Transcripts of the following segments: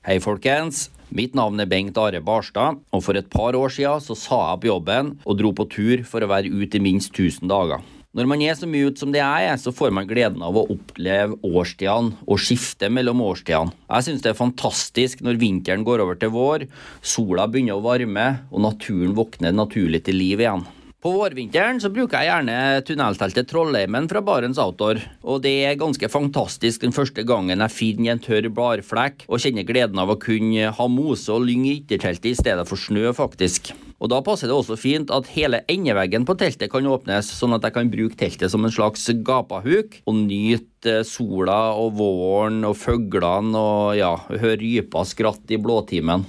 Hei, folkens. Mitt navn er Bengt Are Barstad, og for et par år siden så sa jeg opp jobben og dro på tur for å være ute i minst 1000 dager. Når man er så mye ute som det jeg er, så får man gleden av å oppleve årstidene og skifte mellom årstidene. Jeg syns det er fantastisk når vinteren går over til vår, sola begynner å varme og naturen våkner naturlig til liv igjen. På vårvinteren så bruker jeg gjerne tunnelteltet Trollheimen fra Barents Outdoor. Og det er ganske fantastisk den første gangen jeg finner en tørr bladflekk og kjenner gleden av å kunne ha mose og lyng i ytterteltet i stedet for snø, faktisk. Og da passer det også fint at hele endeveggen på teltet kan åpnes, sånn at jeg kan bruke teltet som en slags gapahuk og nyte sola og våren og fuglene og ja, høre rypa skratte i blåtimen.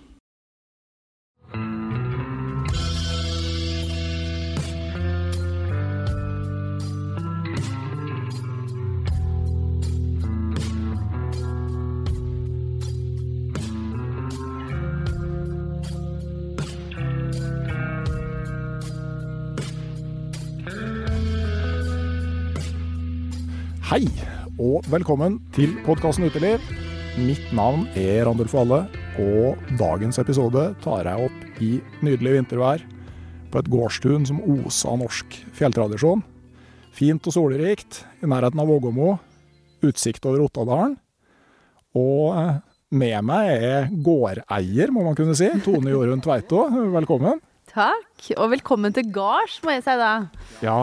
Hei, og velkommen til podkasten Uteliv. Mitt navn er Randulf Valle, og dagens episode tar jeg opp i nydelig vintervær på et gårdstun som oser av norsk fjelltradisjon. Fint og solrikt i nærheten av Vågåmo. Utsikt over Ottadalen. Og eh, med meg er gårdeier, må man kunne si. Tone Jorunn Tveito, velkommen. Takk, og velkommen til gards, må jeg si da. Ja,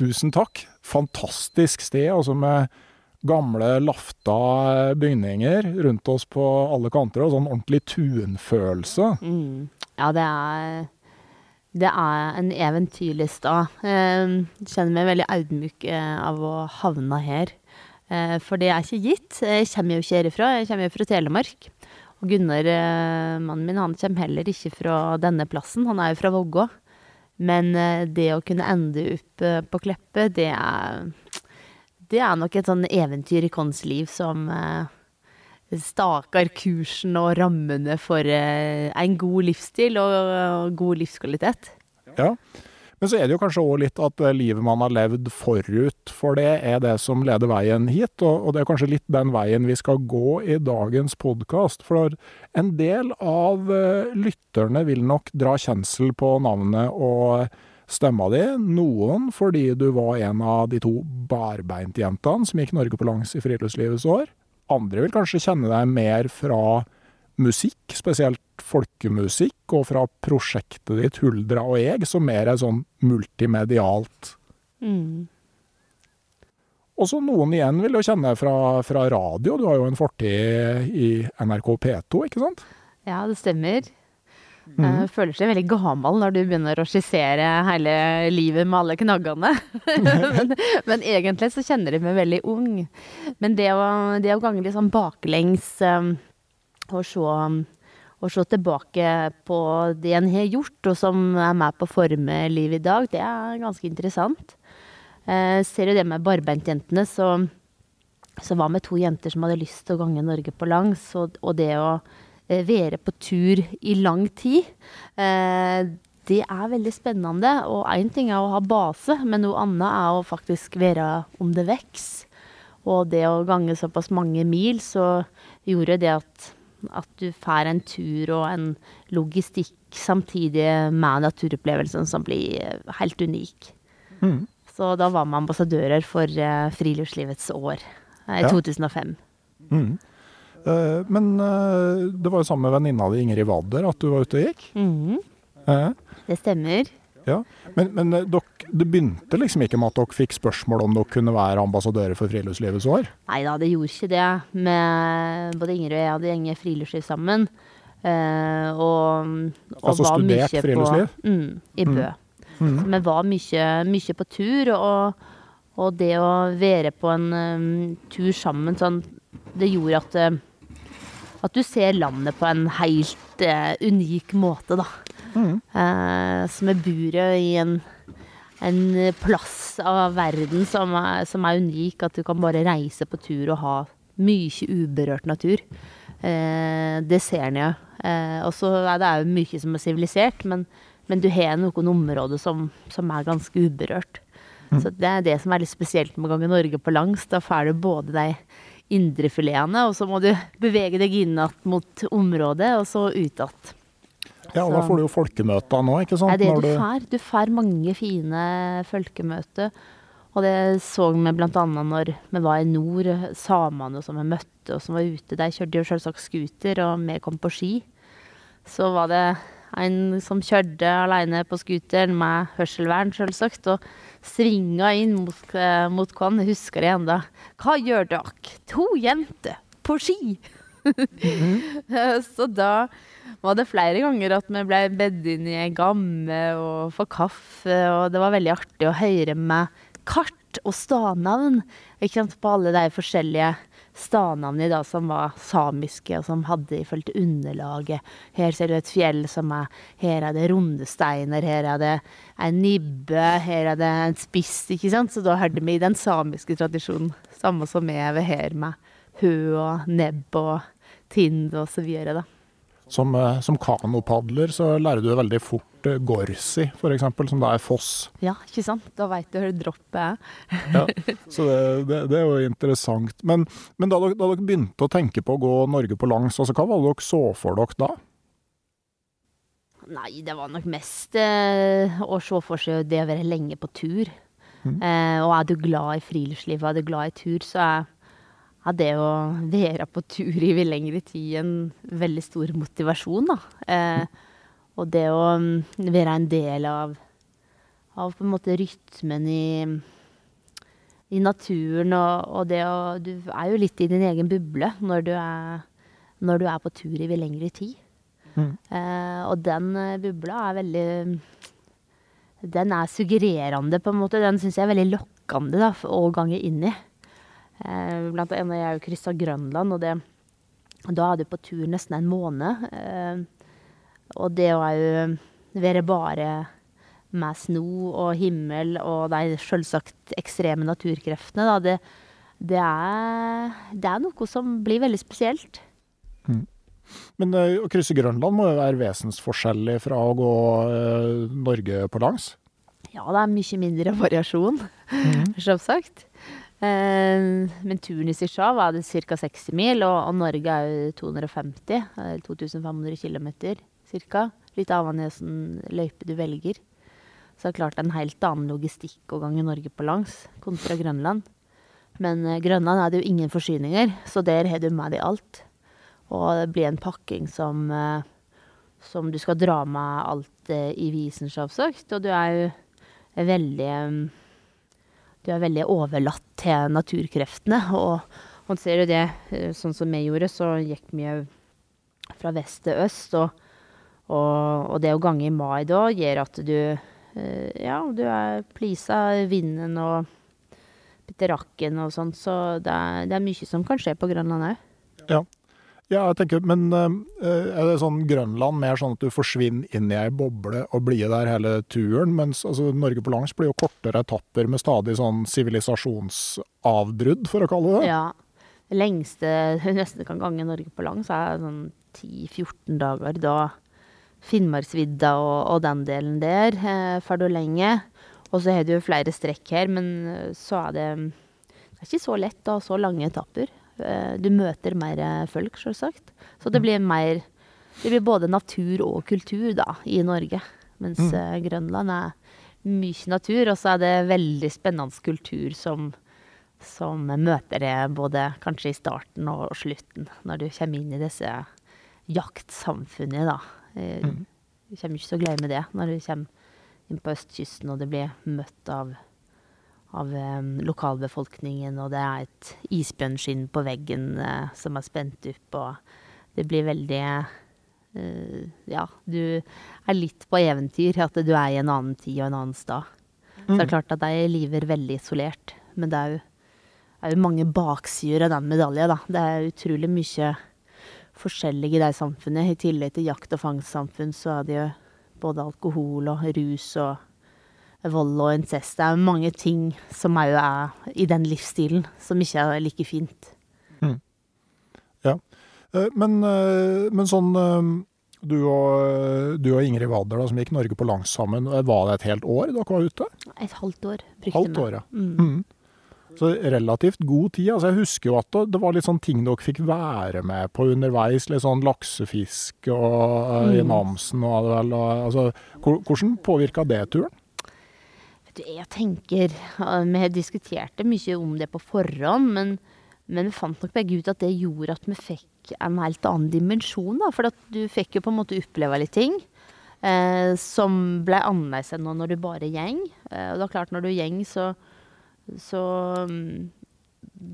tusen takk. Fantastisk sted, altså med gamle lafta bygninger rundt oss på alle kanter, og sånn ordentlig tunfølelse. Mm. Ja, det er Det er en eventyrlig stad. Jeg kjenner meg veldig audmyk eh, av å havne her. Eh, For det er ikke gitt. Jeg kommer jo ikke herifra, jeg kommer jo fra Telemark. Og Gunnar, eh, mannen min, han kommer heller ikke fra denne plassen, han er jo fra Vågå. Men eh, det å kunne ende opp eh, på Kleppe, det er Det er nok et sånn eventyr i Kons liv som eh, staker kursen og rammene for en god livsstil og god livskvalitet. Ja. Men så er det jo kanskje òg litt at livet man har levd forut for det, er det som leder veien hit. Og, og det er kanskje litt den veien vi skal gå i dagens podkast. For en del av eh, lytterne vil nok dra kjensel på navnet og stemma di. Noen fordi du var en av de to barbeintjentene som gikk Norge på langs i friluftslivets år. Andre vil kanskje kjenne deg mer fra musikk, spesielt folkemusikk, og fra prosjektet ditt Huldra og eg, som mer er sånn multimedialt. Mm. Og så noen igjen vil jo kjenne fra, fra radio. Du har jo en fortid i NRK P2, ikke sant? Ja, det stemmer. Jeg Føler seg veldig gammel når du begynner å skissere hele livet med alle knaggene. men, men egentlig så kjenner jeg meg veldig ung. Men det å, det å gange litt sånn baklengs um, og se, og se tilbake på det en har gjort, og som er med på å forme livet i dag, det er ganske interessant. Eh, ser du det med barbentjentene, så, så var vi to jenter som hadde lyst til å gange Norge på langs, og, og det å eh, være på tur i lang tid, eh, det er veldig spennende. Og én ting er å ha base, men noe annet er å faktisk være om det vokser. Og det å gange såpass mange mil, så gjorde det at, at du får en tur og en logistikk samtidig med naturopplevelsen som blir eh, helt unik. Mm. Så da var vi ambassadører for eh, Friluftslivets år eh, i Ja. 2005. Mm. Uh, men uh, det var jo sammen med venninna di Ingrid Wadder at du var ute og gikk. Mm. Uh. det stemmer. Ja. Men, men dok, det begynte liksom ikke med at dere fikk spørsmål om dere kunne være ambassadører for Friluftslivets år? Nei da, det gjorde ikke det. Med både Ingrid og jeg hadde gjenge friluftsliv sammen. Eh, og, og Altså var studert mye friluftsliv? På, mm, I Bø. Mm. Mm. Men var mye, mye på tur, og, og det å være på en um, tur sammen sånn, det gjorde at eh, at du ser landet på en helt uh, unik måte, da. Eh, som er buret i en, en plass av verden som er, som er unik. At du kan bare reise på tur og ha mye uberørt natur. Eh, det ser en jo. Eh, og så er det òg mye som er sivilisert, men, men du har noen områder som, som er ganske uberørt. Så det er det som er litt spesielt med å gange Norge på langs. Da får du både de indrefiletene, og så må du bevege deg inn att mot området, og så ut igjen. Ja, og da får du jo folkemøter nå, ikke sant? Det er det du får. Du får mange fine folkemøter. Og det så vi annet når vi var i nord, samene som vi møtte og som var ute. De kjørte jo selvsagt scooter, og vi kom på ski. Så var det en som kjørte alene på scooteren med hørselvern, selvsagt, og svinga inn mot, eh, mot hverandre. Jeg husker det ennå. Hva gjør dere? To jenter på ski! Så da var det flere ganger at vi ble bedt inn i ei gamme og få kaffe, og det var veldig artig å høre med kart og stadnavn ikke sant, på alle de forskjellige stadnavnene da, som var samiske, og som hadde ifølge underlaget. Her ser du et fjell som er Her er det runde steiner, her er det en nibbe, her er det en spiss, ikke sant. Så da hørte vi i den samiske tradisjonen, samme som vi er ved her med hø og nebb og tind og så videre, da. Som, eh, som kanopadler så lærer du veldig fort eh, gorsi, f.eks., som da er foss. Ja, ikke sant? Da veit du hvor droppet er. Ja, så det, det, det er jo interessant. Men, men da, dere, da dere begynte å tenke på å gå Norge på langs, altså hva var det dere så for dere da? Nei, det var nok mest eh, å se for seg det å være lenge på tur. Eh, og er du glad i friluftsliv er du glad i tur, så er, er det å være på tur i lengre tid en veldig stor motivasjon, da. Eh, og det å mm, være en del av, av på en måte rytmen i, i naturen, og, og det å Du er jo litt i din egen buble når du er, når du er på tur i lengre tid. Eh, og den eh, bubla er veldig Den er suggererende, på en måte. Den syns jeg er veldig lokkende da, å gange inn i. Eh, blant annet jeg kryssa Grønland, og det, da er du på tur nesten en måned. Eh, og det å jo være bare med sno og himmel og de selvsagt ekstreme naturkreftene, da, det, det, er, det er noe som blir veldig spesielt. Men eh, å krysse Grønland må jo være vesensforskjellig fra å gå ø, Norge på langs? Ja, det er mye mindre variasjon, selvsagt. Eh, men turen i seg sjøl var ca. 60 mil, og, og Norge er jo 250, eller 2500 km ca. Litt avhengig av hvilken løype du velger. Så det er klart en helt annen logistikk å gange Norge på langs kontra Grønland. Men eh, Grønland er det jo ingen forsyninger, så der har du med deg alt. Og det blir en pakking som, eh, som du skal dra med alt i visen, selvsagt. Og du er jo veldig Du er veldig overlatt til naturkreftene. Og man ser jo det, eh, sånn som vi gjorde, så gikk vi òg fra vest til øst. Og, Og, og det å gange i mai da gjør at du eh, Ja, du er pleasa vinden og rakken og sånn, så det er, det er mye som kan skje på Grønland òg. Ja. Ja, jeg tenker, men eh, er det sånn Grønland mer sånn at du forsvinner inn i ei boble og blir der hele turen, mens altså, Norge på langs blir jo kortere etapper med stadig sånn sivilisasjonsavbrudd, for å kalle det det. Ja. Det lengste nesten kan gange Norge på langs, er sånn 10-14 dager. Da Finnmarksvidda og, og, den delen der eh, får du lenge. Og så har du flere strekk her, men eh, så er det Det er ikke så lett ha så lange etapper. Eh, du møter mer eh, folk, selvsagt. Så det blir mer Det blir både natur og kultur, da, i Norge. Mens mm. Grønland er mye natur, og så er det veldig spennende kultur som, som møter det både kanskje i starten og slutten, når du kommer inn i disse jaktsamfunnet, da. Mm. Du kommer ikke så glad med det når du kommer inn på østkysten, og det blir møtt av, av lokalbefolkningen, og det er et isbjørnskinn på veggen eh, som er spent opp, og det blir veldig eh, Ja, du er litt på eventyr, at du er i en annen tid og en annen stad. Mm. Så det er mm. klart at de lever veldig isolert, men det er jo, er jo mange baksider av den medaljen, da. Det er utrolig mye forskjellig i det samfunnet. I tillegg til jakt- og fangstsamfunn, så er det jo både alkohol og rus og vold og incest. Det er mange ting som òg er i den livsstilen, som ikke er like fint. Mm. Ja. Eh, men, eh, men, sånn eh, du og, du og Ingrid Wadder, som gikk Norge på langs sammen, var det et helt år dere var ute? Et halvt år. Halvt år, ja. Mm. Mm. Så relativt god tid. altså Jeg husker jo at det var litt sånn ting dere fikk være med på underveis. Litt sånn laksefiske og uh, i Namsen og vel. Og, altså, hvordan påvirka det turen? Jeg tenker Vi diskuterte mye om det på forhånd, men, men vi fant nok begge ut at det gjorde at vi fikk en helt annen dimensjon. da, For du fikk jo på en måte oppleve litt ting. Eh, som ble annerledes enn når du bare gjeng. Eh, og det er klart, når du gjeng, så så mm,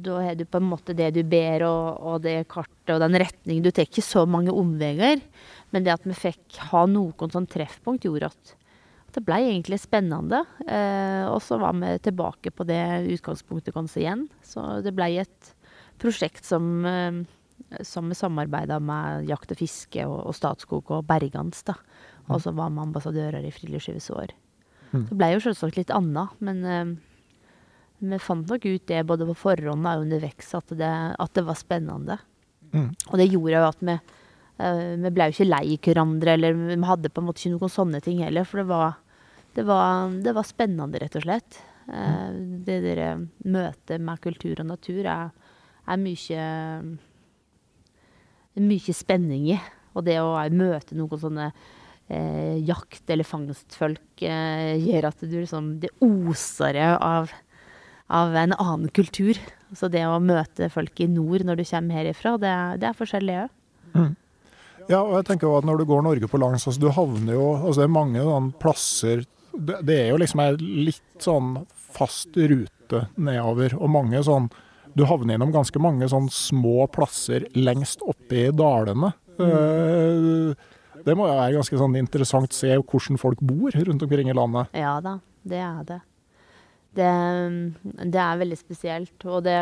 da har du på en måte det du ber, og, og det kartet og den retningen. Du tar ikke så mange omveier, men det at vi fikk ha noen sånn treffpunkt, gjorde at det ble egentlig spennende. Eh, og så var vi tilbake på det utgangspunktet vårt igjen. Så det ble et prosjekt som, eh, som vi samarbeida med Jakt og Fiske og, og Statskog og Bergans. da. Og så var vi ambassadører i Friluftslivets år. Mm. Det ble jo selvsagt litt annet, men eh, vi fant nok ut det både på forhånd og underveis, at, at, det var spennende. Mm. Og det gjorde jo at vi, uh, vi ble jo ikke lei hverandre, eller vi hadde på en måte ikke noen sånne ting heller. For det var, det var, det var spennende, rett og slett. Uh, det dere møtet med kultur og natur er, er mye, mye spenning i. Og det å møte noen sånne eh, jakt- eller fangstfolk eh, gjør at du liksom Det oser av av en annen kultur. Så det å møte folk i nord når du kommer herifra, det, det er forskjellig òg. Mm. Ja, og jeg tenker jo at når du går Norge på langs, altså du havner jo altså Det er mange plasser det, er jo liksom ei litt sånn fast rute nedover, og mange sånn Du havner innom ganske mange sånn små plasser lengst oppe i dalene. Mm. Det må jo være ganske sånn interessant å se hvordan folk bor rundt omkring i landet. Ja da, det er det det, det er veldig spesielt. Og det,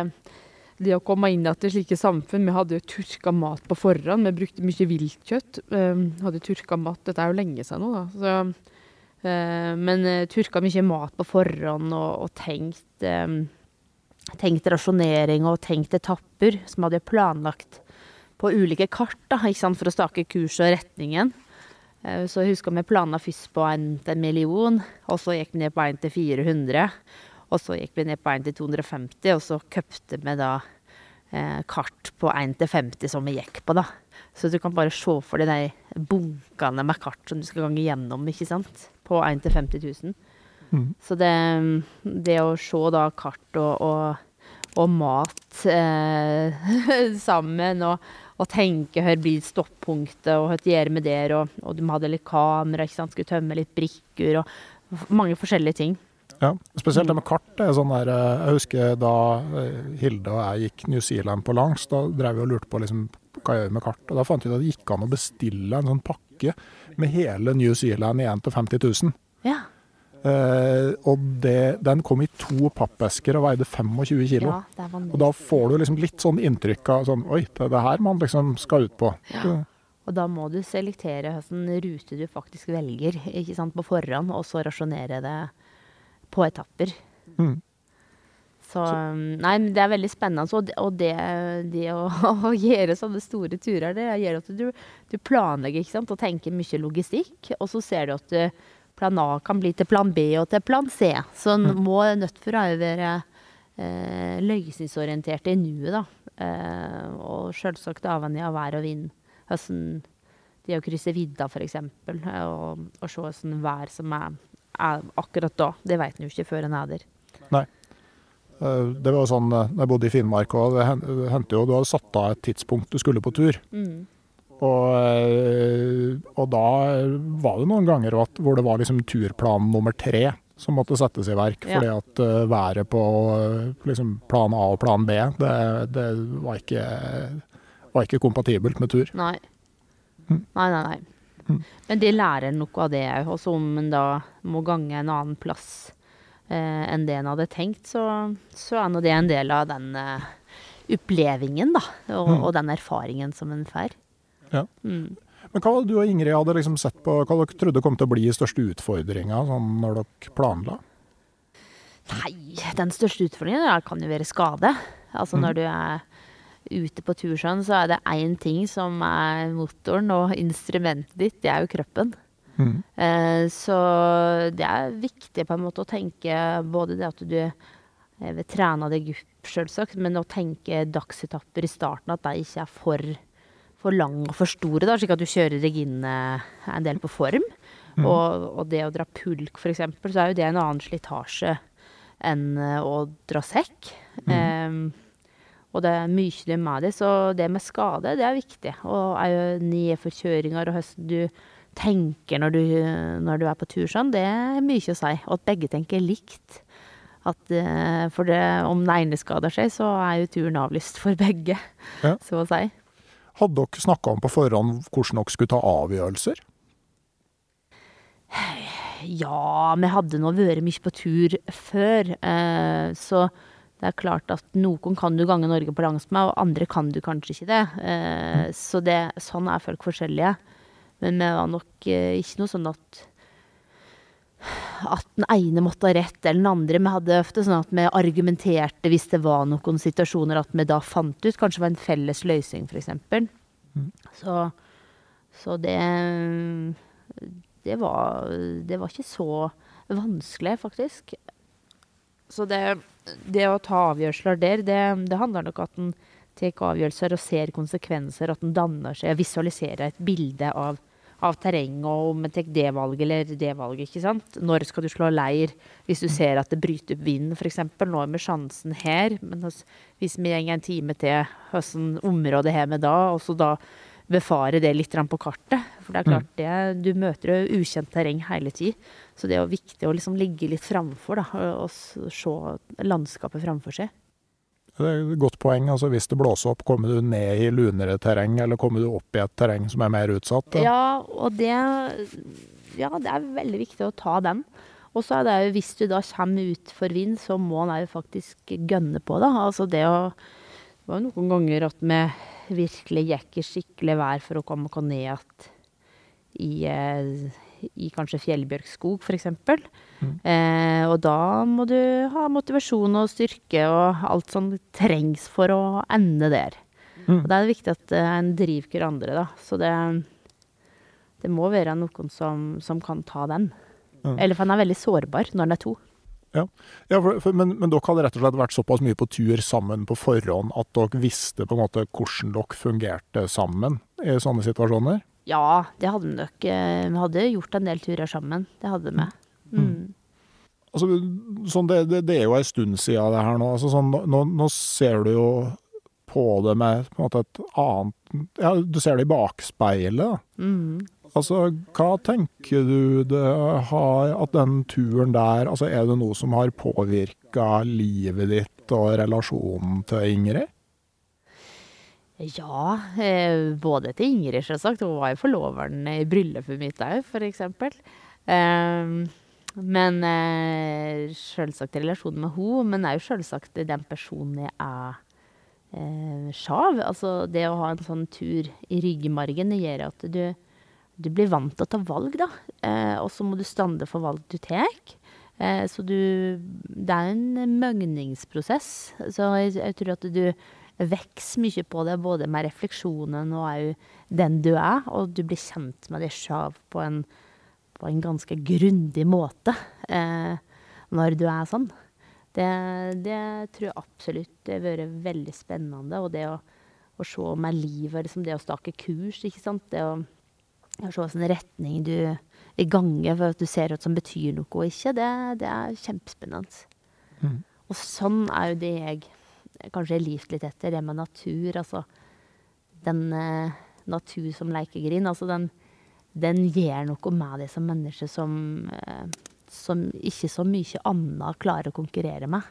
det å komme inn til slike samfunn Vi hadde jo tørka mat på forhånd. Vi brukte mye viltkjøtt. Um, hadde tørka mat Dette er jo lenge siden nå, da. Så, men uh, tørka mye mat på forhånd og, og tenkt, um, tenkt rasjonering og tenkt etapper som hadde planlagt på ulike kart da, for å stake kurs og retningen. Så jeg husker vi planla først på 1 til en million, og så gikk vi ned på 1 til 400. Og så gikk vi ned på 1 til 250, og så køpte vi da eh, kart på 1 til 50 som vi gikk på, da. Så du kan bare se for deg de bunkene med kart som du skal gange gjennom, ikke sant. På 1 til 50 000. Mm. Så det, det, å se da kart og, og, og mat eh, sammen, og, og, tenke hva blir stoppunktet, og hva gjør vi der, og, og de hadde litt kamera, ikke sant, skulle tømme litt brikker, og mange forskjellige ting. Ja, Spesielt det med kart. Det er sånn der, eh, jeg husker da eh, Hilde og jeg gikk New Zealand på langs. Da drev vi og lurte på liksom, hva jeg gjør med kart? Og Da fant vi ut at det gikk an å bestille en sånn pakke med hele New Zealand igjen til 50 000. Ja. Eh, og det, den kom i to pappesker og veide 25 kilo. ja, er. Og da får du liksom litt sånn inntrykk av sånn Oi, det er det her man liksom skal ut på. Ja. Og da må du selektere hvilken rute du faktisk velger ikke sant, på forhånd, og så rasjonere det på etapper. Mm. Så um, Nei, men det er veldig spennende. Og det, og det, det å, å gjøre sånne store turer, det gjør at du, du planlegger ikke sant, og tenker mye logistikk. Og så ser du at du, plan A kan bli til plan B og til plan C. Så en må nødt for å være eh, løsningsorientert i nuet, da. Eh, og selvsagt avhengig av vær og vind. Hvordan det å krysse vidda, f.eks., og, og se hvordan vær som er akkurat da. Det vet en jo ikke før en er der. Nei. Eh, Det var sånn eh, jeg bodde i Finnmark òg. Det hendte jo du hadde satt av et tidspunkt du skulle på tur. Mm. Og, eh, og da var det noen ganger hvor det var liksom turplan nummer tre som måtte settes i verk. Ja. Fordi at været på liksom plan A og plan B, det, det var, ikke, var ikke kompatibelt med tur. Nei. Nei, nei, nei. Men de lærer noe av det òg. Og så om en da må gange en annen plass eh, enn det en hadde tenkt, så, så er nå det en del av den eh, opplevingen, da. Og, Mm. og den erfaringen som en får. Ja. Mm. Men hva du og Ingrid hadde liksom sett på, hva dere trodde kom til å bli største utfordringa sånn når dere planla? Nei, den største utfordringen kan jo være skade. Altså Mhm. når du er ute på tur sånn, så er det én ting som er motoren og instrumentet ditt, det er jo kroppen. Mm. Eh, så det er viktig på en måte å tenke både det at du eh, vil trene deg opp, selvsagt, men å tenke dagsetapper i starten, at de ikke er for, for lange og for store, da, slik at du kjører deg inn eh, en del på form. Og, og det å dra pulk, f.eks., så er jo det en annen slitasje enn eh, å dra sekk. Em, og det er mye du er med det, så det med skade, det er viktig. Og er jo nedforkjøringer og hvordan du tenker når du, når du er på tur sånn, det er mye å si. Og at begge tenker likt. At, eh, for det, om den ene skader seg, så er jo turen avlyst for begge, Ja. så å si. Hadde dere snakka om på forhånd hvordan dere skulle ta avgjørelser? Ja, vi hadde nå vært mye på tur før, eh, så det er klart at noen kan du gange Norge på langs med, og andre kan du kanskje ikke det. Eh, så det, sånn er folk forskjellige. Men vi var nok eh, ikke noe sånn at at den ene måtte ha rett, eller den andre. Vi hadde ofte sånn at vi argumenterte hvis det var noen situasjoner at vi da fant ut kanskje var en felles løsning, f.eks. Så, så det det var, det var ikke så vanskelig, faktisk. Så det, det å ta avgjørelser der, det, det handler nok om at en tar avgjørelser og ser konsekvenser. At en danner seg og visualiserer et bilde av, av terreng, og om en tar det valget eller det valget. ikke sant? Når skal du slå leir hvis du ser at det bryter opp vind, f.eks.? Nå er vi sjansen her, men hvis vi går en time til, hvilket område har vi da? Og så da befare det litt på kartet. For det er klart, det, du møter jo ukjent terreng hele tid. Så det er jo viktig å liksom ligge litt framfor, da, og se landskapet framfor seg. Det er et godt poeng. altså Hvis det blåser opp, kommer du ned i lunere terreng, eller kommer du opp i et terreng som er mer utsatt? da? Ja, og det Ja, det er veldig viktig å ta den. Og så er det jo, hvis du da kommer ut for vind, så må en jo faktisk gønne på, da. Altså det å Det var jo noen ganger at vi virkelig gikk i skikkelig vær for å komme oss ned igjen i, eh, i kanskje fjellbjørkskog, f.eks. Eh, og da må du ha motivasjon og styrke og alt som trengs for å ende der. Og da er det viktig at eh, en driver hverandre, da. Så det, det må være noen som, som kan ta den. Eller for en er veldig sårbar når en er to. Ja, ja for, for, men, men dere hadde rett og slett vært såpass mye på tur sammen på forhånd at dere visste på en måte hvordan dere fungerte sammen i sånne situasjoner? Ja, det hadde vi nok. eh, Vi hadde gjort en del turer sammen. Det hadde vi. Mm. Altså, sånn det, det, det er jo en stund siden det her nå. Altså, sånn, nå, nå ser du jo på det med på en måte et annet Ja, du ser det i bakspeilet. Mm. Altså, hva tenker du det har At den turen der Altså, er det noe som har påvirka livet ditt og relasjonen til Ingrid? Ja, eh, både til Ingrid, selvsagt. Hun var jo forloveren i bryllupet mitt òg, for eksempel. Eh, men eh, selvsagt i relasjon med henne, men òg selvsagt den personen jeg er eh, sjav. Altså det å ha en sånn tur i ryggmargen, det gjør at du, du blir vant til å ta valg, da. Eh, og så må du stande for valg du tar. Eh, så du Det er en møgningsprosess. Så jeg, jeg tror at du vokser mye på det, både med refleksjonen og òg den du er, og du blir kjent med deg sjøl på på en ganske grundig måte eh, når du er sånn. Det, det tror jeg absolutt det har vært veldig spennende. Og det å, å se med livet, liksom det å stake kurs, ikke sant. Det å se hvilken retning du ganger, for at du ser hva som betyr noe og ikke, det, det er kjempespennende. Mm. Og sånn er jo det jeg kanskje har livt litt etter, det med natur. Altså den eh, natur som lekegrind. Altså den den gjør noe med deg som menneske som, eh, som ikke så mye annet klarer å konkurrere med.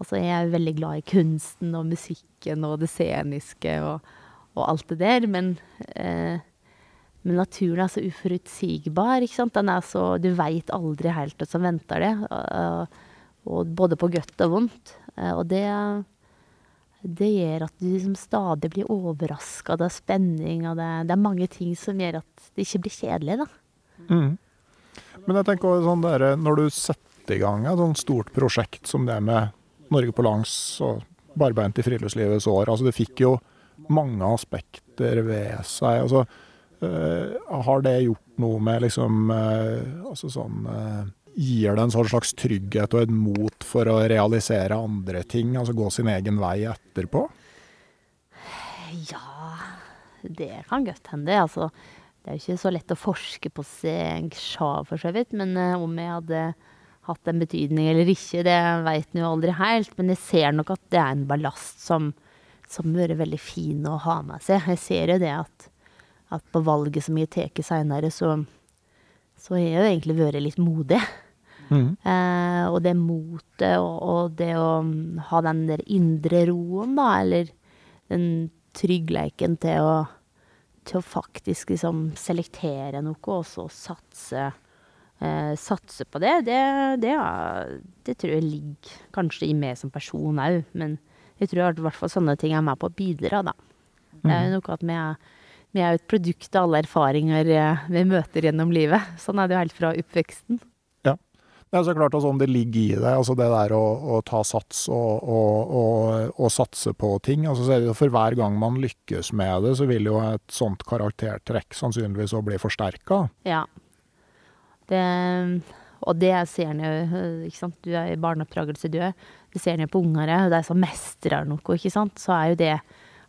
Altså, jeg er veldig glad i kunsten og musikken og det sceniske og, og alt det der, men, eh, men naturen er så uforutsigbar, ikke sant. Den er så Du veit aldri helt hva som venter deg, og, og både på godt og vondt. Eh, og det det gjør at du liksom stadig blir overraska. Det er spenning, og det, det, er mange ting som gjør at det ikke blir kjedelig, da. Mm. Men jeg tenker også sånn der, når du setter i gang et sånt stort prosjekt som det med Norge på langs og barbeint i friluftslivets år, altså det fikk jo mange aspekter ved seg. altså Har det gjort noe med liksom øh, altså sånn øh, Gir det en sånn slags trygghet og et mot for å realisere andre ting? Altså gå sin egen vei etterpå? Ja, det kan godt hende. Altså, det er jo ikke så lett å forske på seg sjøl, for så vidt. Men uh, om jeg hadde hatt en betydning eller ikke, det veit en jo aldri helt. Men jeg ser nok at det er en ballast som som har vært veldig fin å ha med seg. Jeg ser jo det at, at på valget som jeg tar seinere, så, så har jeg jo egentlig vært litt modig. Mm. Eh, og det motet og, og, det å ha den der indre roen, da, eller den tryggleiken til å, til å faktisk liksom selektere noe, og så satse, eh, satse på det, det, det, er, det, tror jeg ligger kanskje i meg som person òg. Men jeg tror i hvert fall sånne ting er med på å bidra, da. Det er jo noe at vi er, vi er jo et produkt av alle erfaringer vi møter gjennom livet. Sånn er det jo helt fra oppveksten. Ja, Det er så klart altså, om det ligger i det, altså det der å, å ta sats og, og, og, og, satse på ting. altså For hver gang man lykkes med det, så vil jo et sånt karaktertrekk sannsynligvis òg bli forsterka. Ja. Det, og det ser en jo, ikke sant. Du er i barneoppdragelse, du òg. Det ser en jo på unger, de som mestrer noe, ikke sant. Så er jo det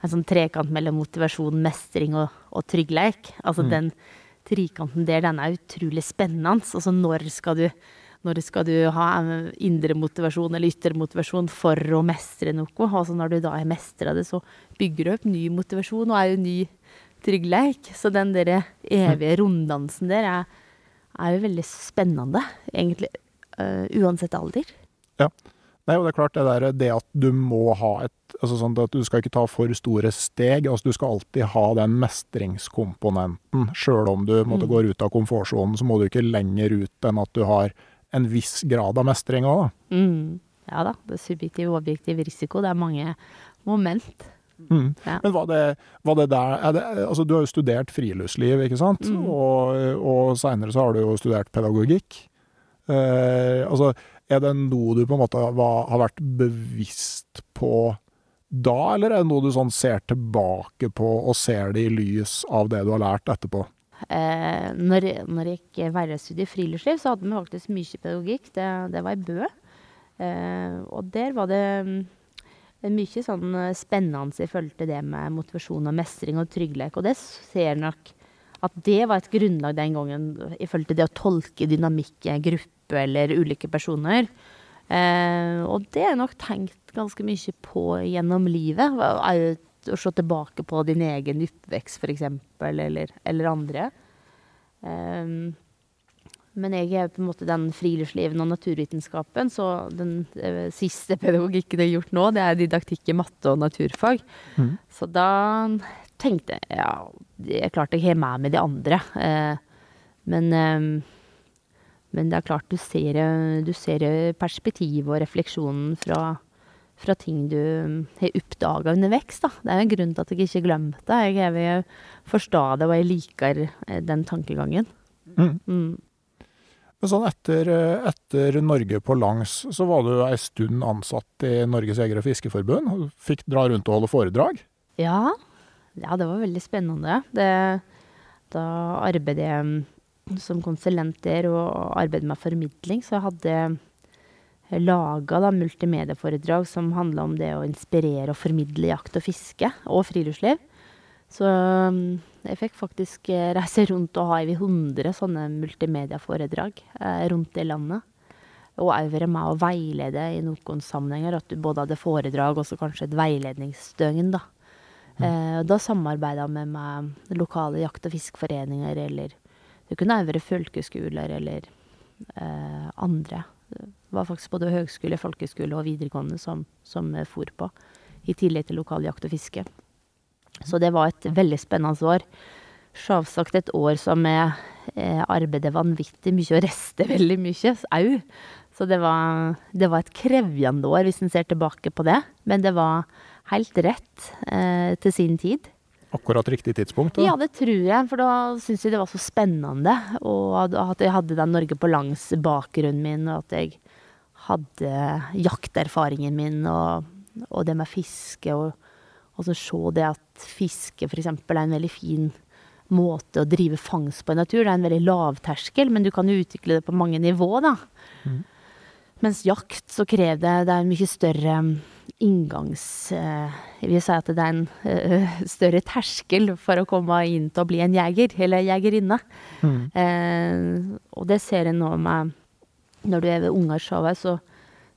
en sånn trekant mellom motivasjon, mestring og, og tryggleik. Altså mm. den trikanten der, den er utrolig spennende. Altså når skal du når skal du ha indre motivasjon eller ytre motivasjon for å mestre noe? Altså når du da har mestra det, så bygger du opp ny motivasjon og er jo ny tryggleik. Så den der evige runddansen der er, er jo veldig spennende, egentlig. Uh, uansett alder. Ja. Nei, og det er klart det der det at du må ha et altså sånn at Du skal ikke ta for store steg. altså Du skal alltid ha den mestringskomponenten. Sjøl om du måtte mm. går ut av komfortsonen, så må du ikke lenger ut enn at du har en viss grad av mestring òg, da. Mm. Ja da. Det er subjektiv og objektiv risiko. Det er mange moment. Mm. Ja. Men var det, var det der det, Altså, du har jo studert friluftsliv, ikke sant? Mm. Og, og seinere så har du jo studert pedagogikk. Eh, altså, er det noe du på en måte har vært bevisst på da, eller er det noe du sånn ser tilbake på og ser det i lys av det du har lært etterpå? Eh, når, når, jeg gikk værstudiet friluftsliv, så hadde vi faktisk mye pedagogikk. Det, det var i Bø. Eh, og der var det mm, mye sånn eh, spennende i forhold til det med motivasjon og mestring og trygghet. Og det ser nok at det var et grunnlag den gangen i forhold til det å tolke dynamikk i en gruppe eller ulike personer. Eh, og det er nok tenkt ganske mye på gjennom livet. Å se tilbake på din egen oppvekst, f.eks., eller, eller andre. Um, Men jeg er på en måte den friluftsliven og naturvitenskapen, så den eh, siste pedagogikken jeg har gjort nå, det er didaktikk i matte og naturfag. Mm. Så da tenkte jeg ja, det er klart jeg har med meg de andre. Eh, men, eh, men det er klart du ser, eh, du ser perspektivet og refleksjonen fra, fra ting du har oppdaga underveis. Da. Det er jo en grunn til at jeg ikke glemte det. Jeg vil forstå det, og jeg liker eh, den tankegangen. Mm. Mm. Men sånn etter, eh, etter Norge på langs, så var du ei stund ansatt i Norges Jeger- og Fiskerforbund. Fikk dra rundt og holde foredrag. Ja. Ja, det var veldig spennende. Det, da arbeidet jeg som konsulent der og arbeidet med formidling, så jeg hadde laga multimedieforedrag som handla om det å inspirere og formidle jakt og fiske, og friluftsliv. Så mm, jeg fikk faktisk eh, reise rundt og ha over 100 sånne multimedieforedrag eh, rundt i landet. Og òg være med og veilede i noen sammenhenger. At du både hadde foredrag og kanskje et veiledningsdøgn, da. Eh, da samarbeida med lokale jakt- og fiskeforeninger, eller det kunne være folkeskoler eller eh, andre. Det var faktisk både høgskole, folkeskole og videregående som, som for på, i tillegg til lokal jakt og fiske. Så det var et veldig spennende år. Sjølsagt et år som jeg eh, arbeidet vanvittig mye og reiste veldig mye au. Så det var, det var et krevjende år, hvis en ser tilbake på det. Men det var helt rett eh, til sin tid. Akkurat riktig tidspunkt. Da. Ja, det tror jeg, for da syns jeg det var så spennende. Og at jeg hadde den Norge på langs-bakgrunnen min, og at jeg hadde jakterfaringen min, og, og det med fiske. Og, og så se det at fiske f.eks. er en veldig fin måte å drive fangst på i natur. Det er en veldig lavterskel, men du kan jo utvikle det på mange nivå, da. Mens jakt så krever det Det er en mye større mm, inngangs... eh, Jeg vil si at det er en eh, større terskel for å komme inn til å bli en jeger, eller jegerinne. Eh, og det ser jeg nå med Når du er ved Ungarshowet, så,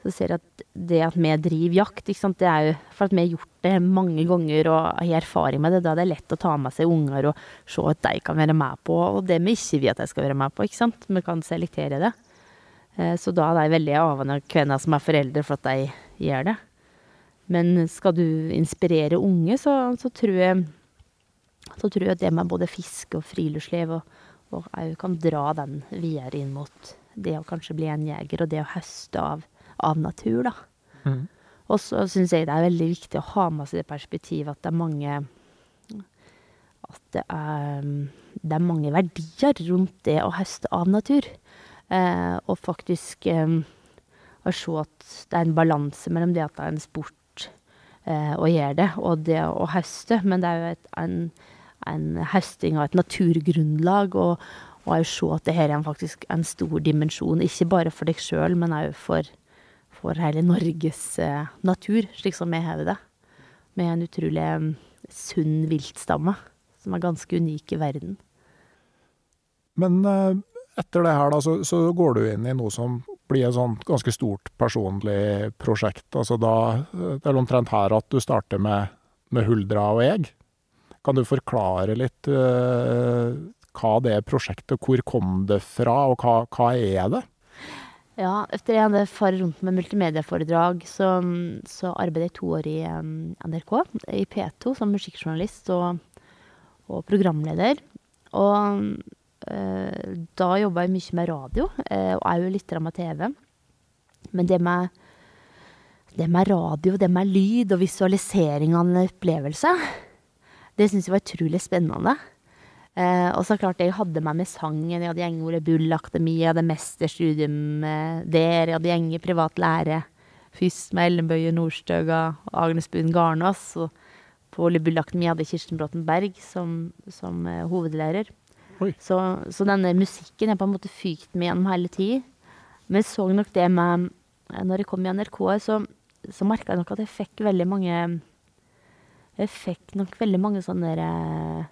så ser jeg at det at vi driver jakt, det er jo for at vi har gjort det mange ganger og har erfaring med det, da er det lett å ta med seg unger og se at de kan være med på, og det vi ikke vil at de skal være med på, ikke sant. Vi kan selektere det. Eh, Så da er de veldig avhengig av hvem som er foreldre for at de gjør det. Men skal du inspirere unge, så, så tror jeg så tror jeg det med både fiske og friluftsliv og, og òg kan dra den videre inn mot det å kanskje bli en jeger, og det å høste av, av natur, da. Og så syns jeg det er veldig viktig å ha med seg det perspektivet at det er mange At det er, det er mange verdier rundt det å høste av natur. Eh, og faktisk eh, å se at det er en balanse mellom det at det er en sport eh, gjør det, og det å høste. Men det er jo et, en, en høsting av et naturgrunnlag, og, og å se at det her er en faktisk en stor dimensjon, ikke bare for deg sjøl, men òg for, for hele Norges eh, natur, slik som vi har det. Med en utrolig eh, sunn viltstamme, som er ganske unik i verden. Men etter det her, da, så, så går du inn i noe som blir et sånt ganske stort personlig prosjekt. Altså da Det er omtrent her at du starter med, med huldra og egg. Kan du forklare litt uh, hva det prosjektet, hvor kom det fra, og hva, hva er det? Ja, etter jeg hadde faret rundt med multimedieforedrag, så, så arbeidet jeg to år i um, NRK, i P2, som musikkjournalist og, og programleder. Og eh, da jobba jeg mye med radio, eh, og òg litt med TV. Men det med, det med radio, det med lyd og visualisering av en opplevelse, det syns jeg var utrolig spennende. Eh, og så klart, jeg hadde meg med sangen. Jeg hadde gjeng Ole Bull Akademi, jeg hadde mesterstudium eh, der. Jeg hadde gjeng i privat lære. Først med Ellen Bøye Nordstøga og Agnes Buen Garnås. Og på Ole Bull Akademi hadde Kirsten Bråten Berg som, som eh, hovedlærer. Så, så denne musikken har på en måte fykt meg gjennom hele tida. Men jeg så nok det med Når jeg kom i NRK, så, så merka jeg nok at jeg fikk veldig mange Jeg fikk nok veldig mange sånne eh,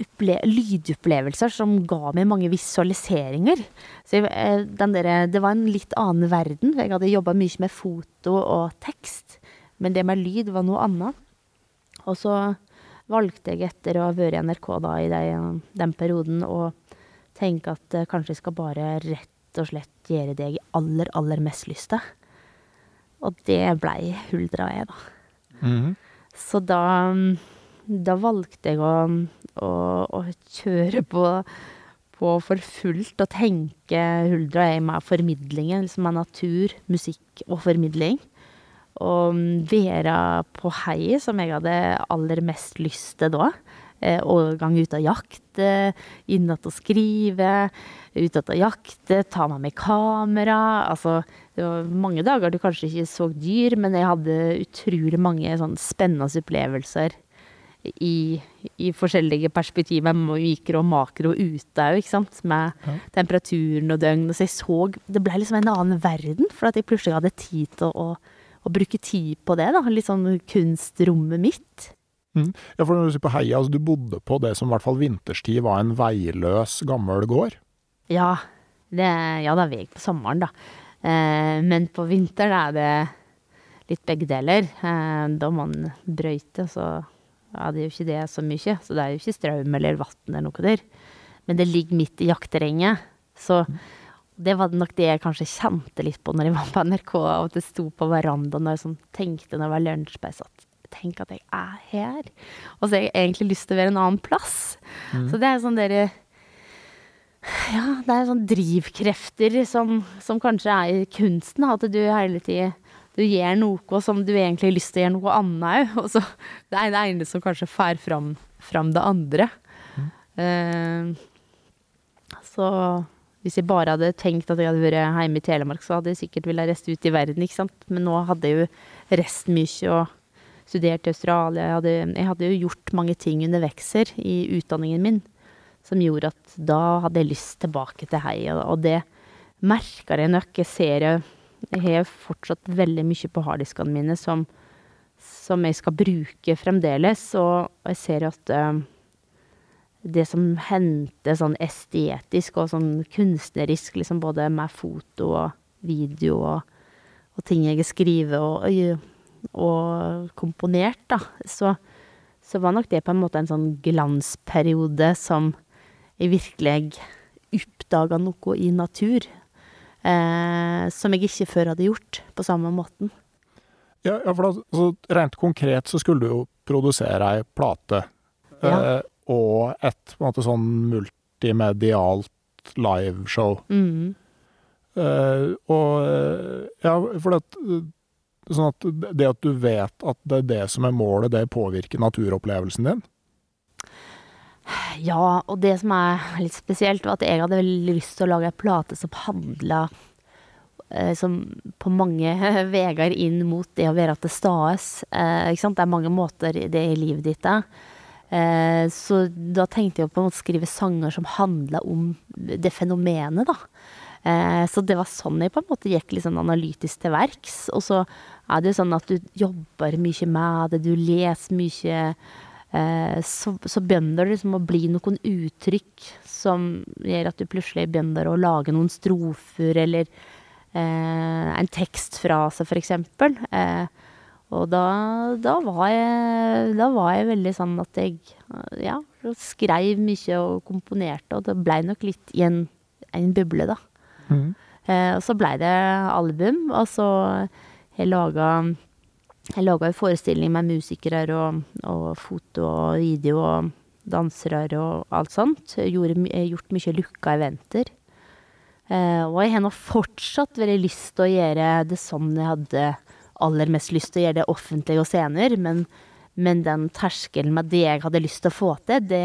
opple lydopplevelser som ga meg mange visualiseringer. Så jeg, eh, der, det var en litt annen verden. Jeg hadde jobba mye med foto og tekst, men det med lyd var noe annet. Og så valgte jeg etter å ha vært i NRK da i de, den perioden å tenke at eh, kanskje jeg skal bare rett og slett gjøre det jeg aller, aller mest lyst til. Og det blei Huldra E, da. Mhm. Så da, da valgte jeg å, å, å kjøre på, på for fullt og tenke Huldra jeg med formidlingen, liksom med natur, musikk og formidling. Og være på heiet, som jeg hadde aller mest lyst til da. Eh, overgang ut av jakt, inn igjen og skrive, ut igjen og jakte, ta med kamera. Altså, det var mange dager du kanskje ikke så dyr, men jeg hadde utrolig mange sånn spennende opplevelser i, i forskjellige perspektiver, mikro og makro ute òg, ikke sant. Med temperaturen og døgn. Så jeg så Det ble liksom en annen verden, for at jeg plutselig hadde tid til å, å bruke tid på det. da, Litt sånn kunstrommet mitt. Mm. Ja, for når du på heia, altså du bodde på det som i hvert fall vinterstid var en veiløs, gammel gård? Ja, det, ja, det er vei på sommeren, da. Eh, men på vinteren er det litt begge deler. Eh, da må man brøyte, så ja, det er jo ikke det så mye. Så det er jo ikke strøm eller vann eller noe der. Men det ligger midt i jaktterrenget. Så det var nok det jeg kanskje kjente litt på når jeg var på NRK, og at jeg sto på verandaen og sånn, tenkte når det var lunsjpause at tenk at jeg er her. Og så har jeg egentlig lyst til å være en annen plass. Så det er sånn dere ja, det er sånn drivkrefter som, som kanskje er i kunsten. At du hele tida du gjør noe som du egentlig har lyst til å gjøre noe annet òg. Og så det er det ene som kanskje får fram, fram det andre. Eh, så hvis jeg bare hadde tenkt at jeg hadde vært hjemme i Telemark, så hadde jeg sikkert villet reist ut i verden, ikke sant. Men nå hadde jeg jo reist mye og studert i Australia. Jeg hadde, jeg hadde jo gjort mange ting under vekser i utdanningen min som gjorde at da hadde jeg lyst tilbake til heia, og det merker jeg nok. Jeg ser jeg jeg har fortsatt veldig mye på harddiskene mine som, som jeg skal bruke fremdeles, og jeg ser at eh, det som hendte sånn estetisk og sånn kunstnerisk, liksom både med foto og video og, og ting jeg har skrevet og, og komponert, da, så, så var nok det på en måte en sånn glansperiode som jeg virkelig oppdaga noe i natur. Eh, som jeg ikke før hadde gjort på samme måten. Ja, ja for da, altså, rent konkret så skulle du jo produsere ei plate. Ja. Og et på en måte sånn multimedialt liveshow. Mm. Uh, og eh, ja, for at eh, Sånn at det at du vet at det er det som er målet, det påvirker naturopplevelsen din? Ja, og det som er litt spesielt, var at jeg hadde veldig lyst til å lage ei plate som handla eh, som på mange veier inn mot det å være til stades. Eh. Det er mange måter det i livet ditt er. Eh, så da tenkte jeg på en å skrive sanger som handla om det fenomenet, da. Eh, så det var sånn jeg på en måte gikk litt sånn analytisk til verks. Og så er det jo sånn at du jobber mye med det, du leser mye. Eh, så, så begynner det liksom å bli noen uttrykk som gjør at du plutselig begynner å lage noen strofer, eller en tekstfrase, for eksempel. Eh, og da, da, var jeg, da var jeg veldig sånn at jeg ja, skrev mye og komponerte, og det blei nok litt i en, en buble, da. Mm. Eh, og så blei det album, og så jeg laga jeg laga en forestilling med musikere og, og foto og video og dansere og alt sånt. Gjorde, gjort mye lukka eventer. Eh, og jeg har nå fortsatt veldig lyst til å gjøre det sånn jeg hadde aller mest lyst til å gjøre det offentlig og scener, men, men den terskelen med det jeg hadde lyst til å få til, det,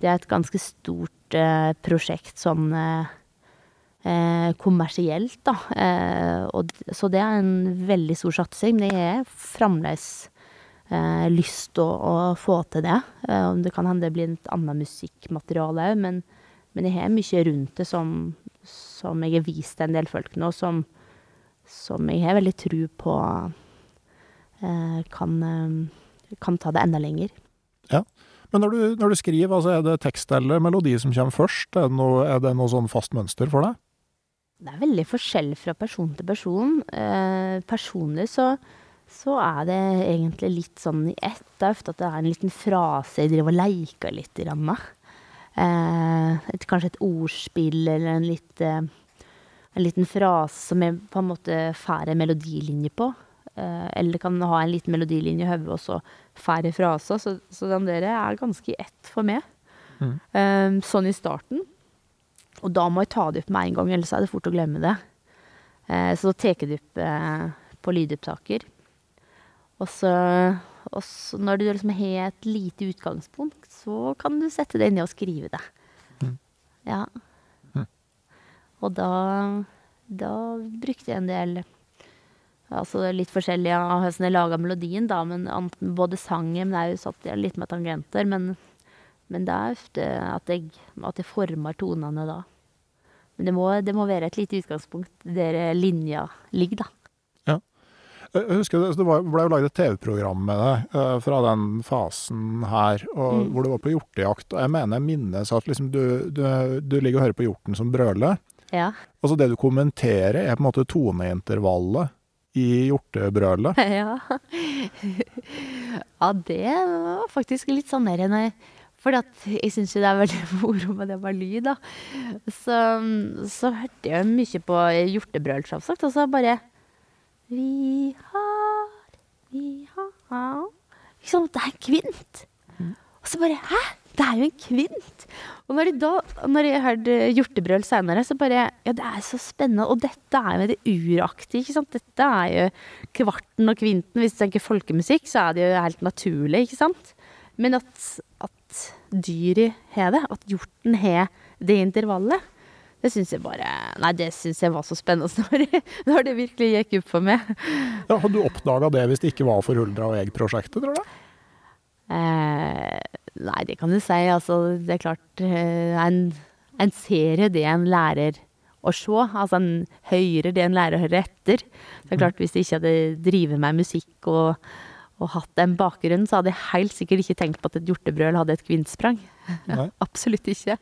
det er et ganske stort eh, prosjekt sånn eh, eh, kommersielt, da. Eh, og, så det er en veldig stor satsing. Men jeg har fremdeles eh, lyst til å, å få til det. Om det kan hende det blir et annet musikkmateriale òg, men, men jeg har mye rundt det som, som jeg har vist en del folk nå, som, som jeg har veldig tru på eh, kan, eh, kan ta det enda lenger. Ja. Men når du, når du skriver, altså er det tekst eller melodi som kommer først? Er det noe, er det noe sånn fast mønster for deg? Det er veldig forskjell fra person til person. Eh, personlig så, så er det egentlig litt sånn i ett. Det er ofte at det er en liten frase jeg driver og leker litt i med. eh, et, kanskje et ordspill eller en, litt, eh, en liten frase som jeg på en måte får en melodilinje på. Eh, eller kan ha en liten melodilinje i hodet og så får jeg fraser. Så, så den der er ganske i ett for meg. Mm. Eh, sånn i starten. Og da må jeg ta det opp med en gang, ellers er det fort å glemme det. Eh, så da tar jeg det opp eh, på lydopptaker. Og så, og så når du liksom har et lite utgangspunkt, så kan du sette deg ned og skrive det. Mm. Ja. Og da, da brukte jeg en del Altså litt forskjellig av hvordan jeg laga melodien, da, men enten både sangen Men jeg satt litt med tangenter, men, men det er ofte at jeg, at jeg former tonene da. Men det må, det må være et lite utgangspunkt der linja ligger, da. Ja. Jeg husker det, det var, ble jo laget et TV-program med deg eh, fra den fasen her, og, Mm. hvor du var på hjortejakt. Og jeg mener jeg minnes at liksom du, du, du ligger og hører på hjorten som brøler. Ja. Og så det du kommenterer, er på en måte toneintervallet i hjortebrølet. ja. ja, det var faktisk litt sånn mer enn jeg For jeg syns jo det er veldig moro med det med lyd, da. Så, så hørte jeg mye på hjortebrøl, selvsagt, og så bare Vi har, vi har sant, det er kvint. Og så bare Hæ? Det er jo en kvint! Og når, da, når jeg hørte hjortebrøl seinere, så bare Ja, det er så spennende. Og dette er jo det uraktige, ikke sant. Dette er jo kvarten og kvinten. Hvis du tenker folkemusikk, så er det jo helt naturlig, ikke sant. Men at, at dyret har det, at hjorten har det intervallet, det syns jeg bare Nei, det syns jeg var så spennende når, når det virkelig gikk opp for meg. Ja, Hadde du oppdaga det hvis det ikke var for Huldra og Egg-prosjektet, tror du? Eh, nei, det kan du si. Altså, det er klart eh, en, en ser det en lærer å se. Altså, en hører det en lærer å høre etter. Det er klart, Hvis jeg ikke hadde drevet med musikk og, og hatt en bakgrunn, så hadde jeg helt sikkert ikke tenkt på at et hjortebrøl hadde et kvinnsprang. Nei. Absolutt ikke.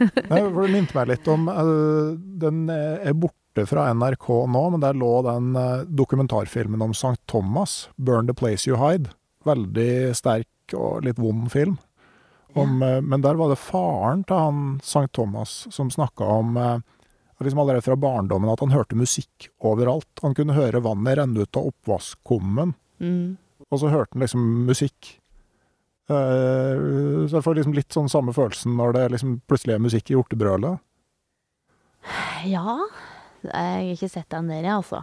Nei, for Det minte meg litt om uh, Den er borte fra NRK nå, men der lå den uh, dokumentarfilmen om St. Thomas, 'Burn the Place You Hide'. Veldig sterk og litt vond film. Om, ja. Men der var det faren til han St. Thomas som snakka om eh, liksom allerede fra barndommen at han hørte musikk overalt. Han kunne høre vannet renne ut av oppvaskkummen, Mm. og så hørte han liksom musikk. Eh, så jeg får liksom litt sånn samme følelsen når det liksom plutselig er musikk i hjortebrølet. Ja. Jeg har ikke sett den der, jeg, altså.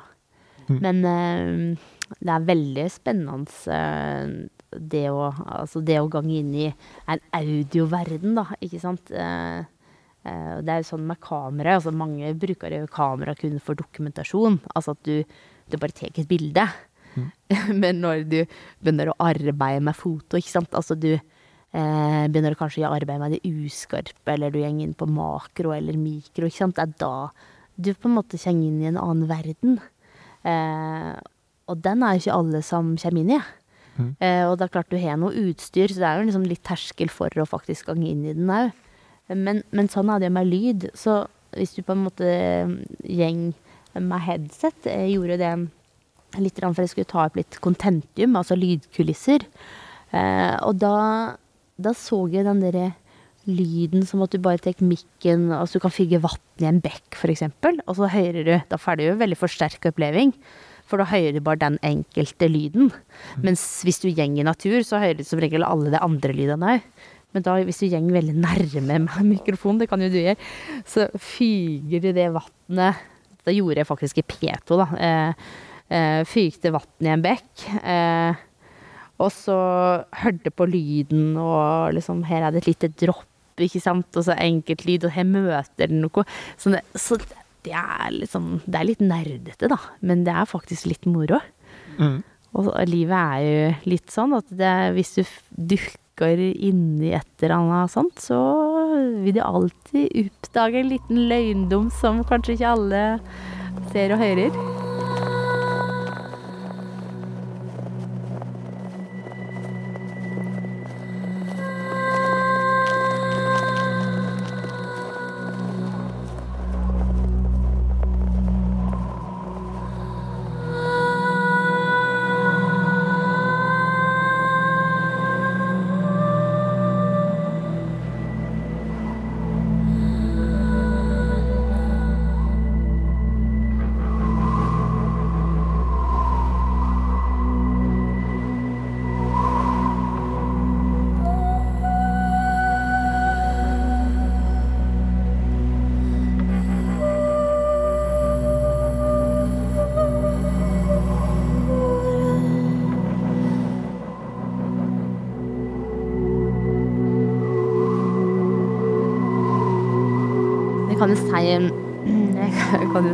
Mm. Men eh, det er veldig spennende eh, det å Altså det å gange inn i en audioverden, da, ikke sant. Eh, eh, det er jo sånn med kamera. Altså mange bruker jo kamera kun for dokumentasjon. Altså at du, du bare tar et bilde. Men når du begynner å arbeide med foto, ikke sant. Altså du eh, begynner kanskje å arbeide med det uskarpe, eller du går inn på makro eller mikro, ikke sant. Det er da du på en måte kommer inn i en annen verden. Eh, og den er jo ikke alle som kommer inn i. Mm. Eh, og det er klart du har noe utstyr, så det er jo liksom litt terskel for å faktisk gange inn i den òg. Men, men sånn er det med lyd. Så hvis du på en måte gjeng med headset Jeg gjorde det litt for jeg skulle ta opp litt contentium, altså lydkulisser. Eh, og da, da så jeg den derre lyden som at du bare tar mikken Altså du kan figge vann i en bekk, f.eks., og så hører du Da får du jo veldig forsterka oppleving. For da hører du bare den enkelte lyden. Mens hvis du gjeng i natur, så hører du som regel alle de andre lydene òg. Men da, hvis du gjeng veldig nærme med mikrofonen, det kan jo du gjøre, så fyger du det vannet Det gjorde jeg faktisk i P2, da. Eh, eh, fygte vann i en bekk. Eh, og så hørte på lyden, og liksom Her er det et lite dropp, ikke sant? Og så enkeltlyd, og her møter den noe. Så det, så det er liksom Det er litt nerdete, da. Men det er faktisk litt moro. Mm. Og livet er jo litt sånn at det, hvis du dukker inni et eller annet sånt, så vil du alltid oppdage en liten løgndom som kanskje ikke alle ser og hører.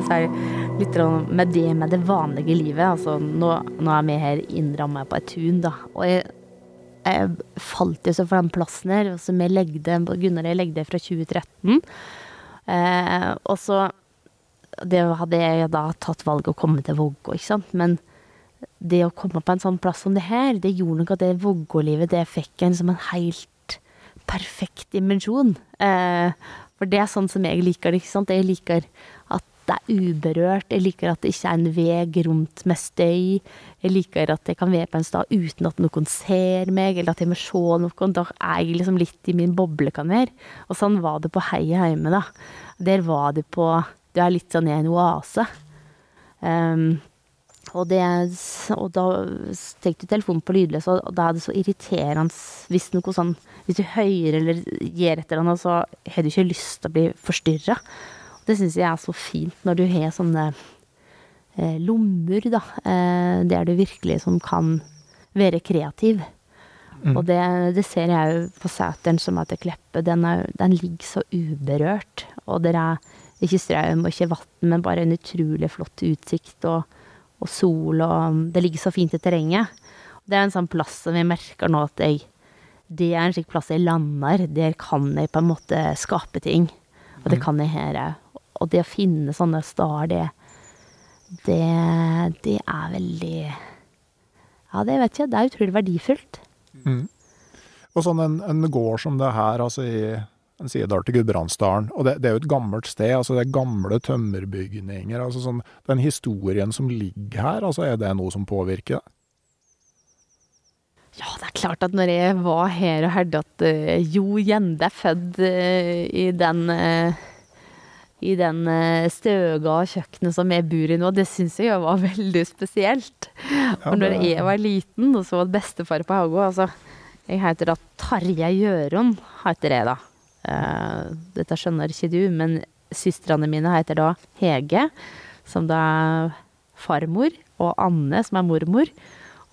Jeg er det litt med det med det vanlige livet. Altså, nå, nå er vi her innramma på et tun, da. Og jeg, jeg falt jo så for den plassen her. Som jeg legde, Gunnar og jeg legde fra 2013. Eh, og så det hadde jeg da tatt valget å komme til Vågå, ikke sant. Men det å komme på en sånn plass som det her, det gjorde nok at det Vågå-livet, det fikk en som en helt perfekt dimensjon. Eh, for det er sånn som jeg liker det, ikke sant. Jeg liker det er uberørt. Jeg liker at det ikke er en vei rundt med støy. Jeg liker at jeg kan være på en sted uten at noen ser meg, eller at jeg må se noen. Da er jeg liksom litt i min boble, kan være. Og sånn var det på Heia hjemme, da. Der var det på Du er litt sånn i en oase. Um, og, det, og da tenkte du telefonen på lydløs, og da er det så irriterende hvis noe sånn Hvis du hører eller gjør et eller annet, så har du ikke lyst til å bli forstyrra. Det syns jeg er så fint når du har sånne eh, lommer, da, eh, der du virkelig som kan være kreativ. Mm. Og det, det, ser jeg jo på seteren som heter Kleppe. Den, er, den ligger så uberørt. Og det er ikke strøm og ikke vann, men bare en utrolig flott utsikt og, og, sol, og det ligger så fint i terrenget. Det er en sånn plass som jeg merker nå at jeg Det er en slik plass jeg lander. Der kan jeg på en måte skape ting. Og det mm. kan jeg her Og det å finne sånne star, det, det, det er veldig Ja, det vet jeg. Det er utrolig verdifullt. Mm. Og sånn en, en gård som det her, altså i en sidedal til Gudbrandsdalen. Og det, det, er jo et gammelt sted. altså Det er gamle tømmerbygninger. altså sånn, Den historien som ligger her, altså er det noe som påvirker det? Ja, det er klart at når jeg var her og hørte at uh, Jo Gjende er født uh, i den uh, i den støga kjøkkenet som jeg bor i nå, det syns jeg var veldig spesielt. Ja, og når jeg var liten, og så var det bestefar på Haugå altså, Jeg heter da Tarjei Gjøron, heter jeg da. Uh, dette skjønner ikke du, men søstrene mine heter da Hege, som da er farmor, og Anne, som er mormor.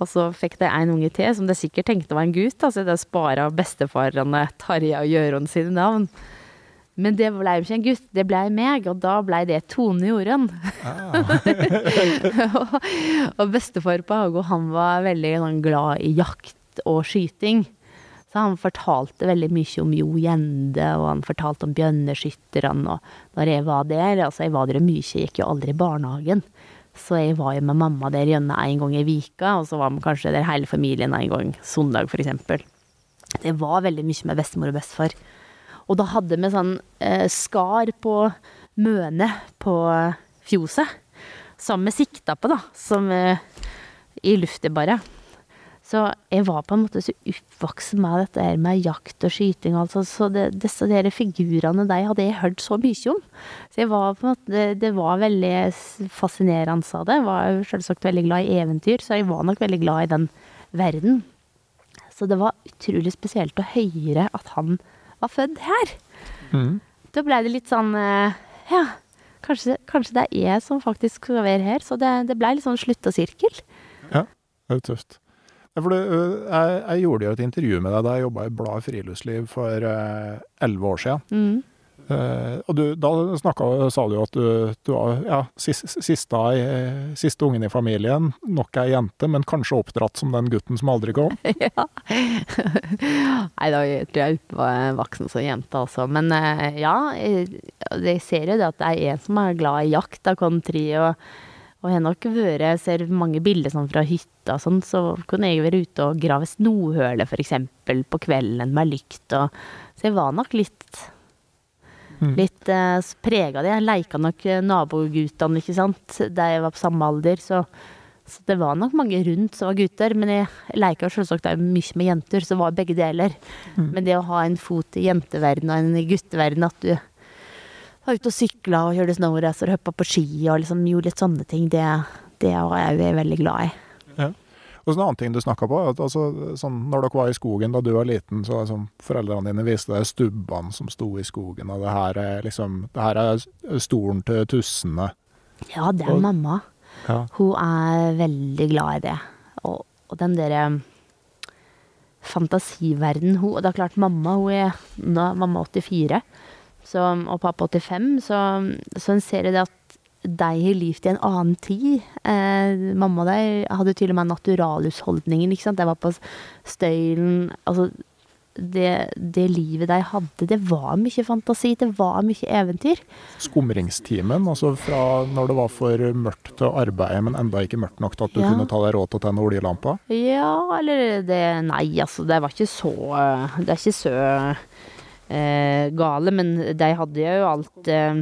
Og så fikk de en unge til, som de sikkert tenkte var en gutt, altså de spara bestefarene Tarjei og Gjøron sine navn. Men det ble jo ikke en gutt, det ble meg, og da ble det Tone Jorunn. Ah. og, og bestefar på Hago, han var veldig sånn, glad i jakt og skyting. Så han fortalte veldig mye om Jo Gjende, og han fortalte om bjønneskytterne. Og når jeg var der, altså jeg var der mye, jeg gikk jo aldri i barnehagen. Så jeg var jo med mamma der gjennom en gang i vika, og så var vi kanskje der hele familien en gang søndag, eksempel. Det var veldig mye med bestemor og bestefar. Og da hadde vi sånn eh, skar på møne på fjoset, som vi sikta på, da, som eh, i lufta bare. Så jeg var på en måte så oppvokst med dette her med jakt og skyting, altså. Så det, disse der figurene de hadde jeg hørt så mye om. Så var måte, det, det var veldig fascinerende av det. Jeg var selvsagt veldig glad i eventyr, så jeg var nok veldig glad i den verden. Så det var utrolig spesielt å høre at han var født her. Mm. Da ble det litt sånn eh, Ja, kanskje, kanskje, det er jeg som faktisk skal være her. Så det, det ble litt sånn slutt og sirkel. Ja, det er tøft. For det, jeg, jeg, gjorde jo et intervju med deg da jeg jobba i bladet Friluftsliv for elleve år siden. Mm. Uh, og du, da snakka, sa du at du, du var ja, siste, siste, siste, ungen i familien. Nok ei jente, men kanskje oppdratt som den gutten som aldri kom? ja. Nei, da tror jeg var voksen som jente, altså. Men uh, ja, jeg, jeg, ser jo det at det er en som er glad i jakt av country. og og jeg har nok vært, jeg ser mange bilder sånn fra hytta sånn, så kunne jeg være ute og grave snohøle for eksempel på kvelden med lykt og Så jeg var nok litt mm. litt eh, prega av det. Jeg leika nok naboguttene, ikke sant, da jeg var på samme alder, så, så det var nok mange rundt som var gutter, men jeg leika selvsagt mye med jenter, så var begge deler. Mm. Men det å ha en fot i jenteverden og en gutteverden, at du var ute og sykla og kjørte snowracer og hoppa på ski og liksom gjorde litt sånne ting, det, det var jeg veldig glad i. Og så en annen ting du snakka på, at altså, sånn, når dere var i skogen da du var liten, så liksom, foreldrene dine viste deg stubbene som sto i skogen, og det her er liksom Det her er stolen til tussene. Ja, det er og, mamma. Ja. Hun er veldig glad i det. Og, og den derre fantasiverden hun Og det er klart, mamma hun er nå, mamma 84. så, og pappa 85, så, så en ser det at de har levd i en annen tid. Eh, mamma og deg hadde til og med naturalhusholdningen, ikke sant. Jeg var på Støylen. Altså, det, det livet de hadde, det var mye fantasi, det var mye eventyr. Skumringstimen, altså fra når det var for mørkt til å arbeide, men enda ikke mørkt nok til at du Ja. kunne ta deg råd til å tenne oljelampa? Ja, eller det Nei, altså, det var ikke så Det er ikke så eh, gale, men de hadde jo alt eh,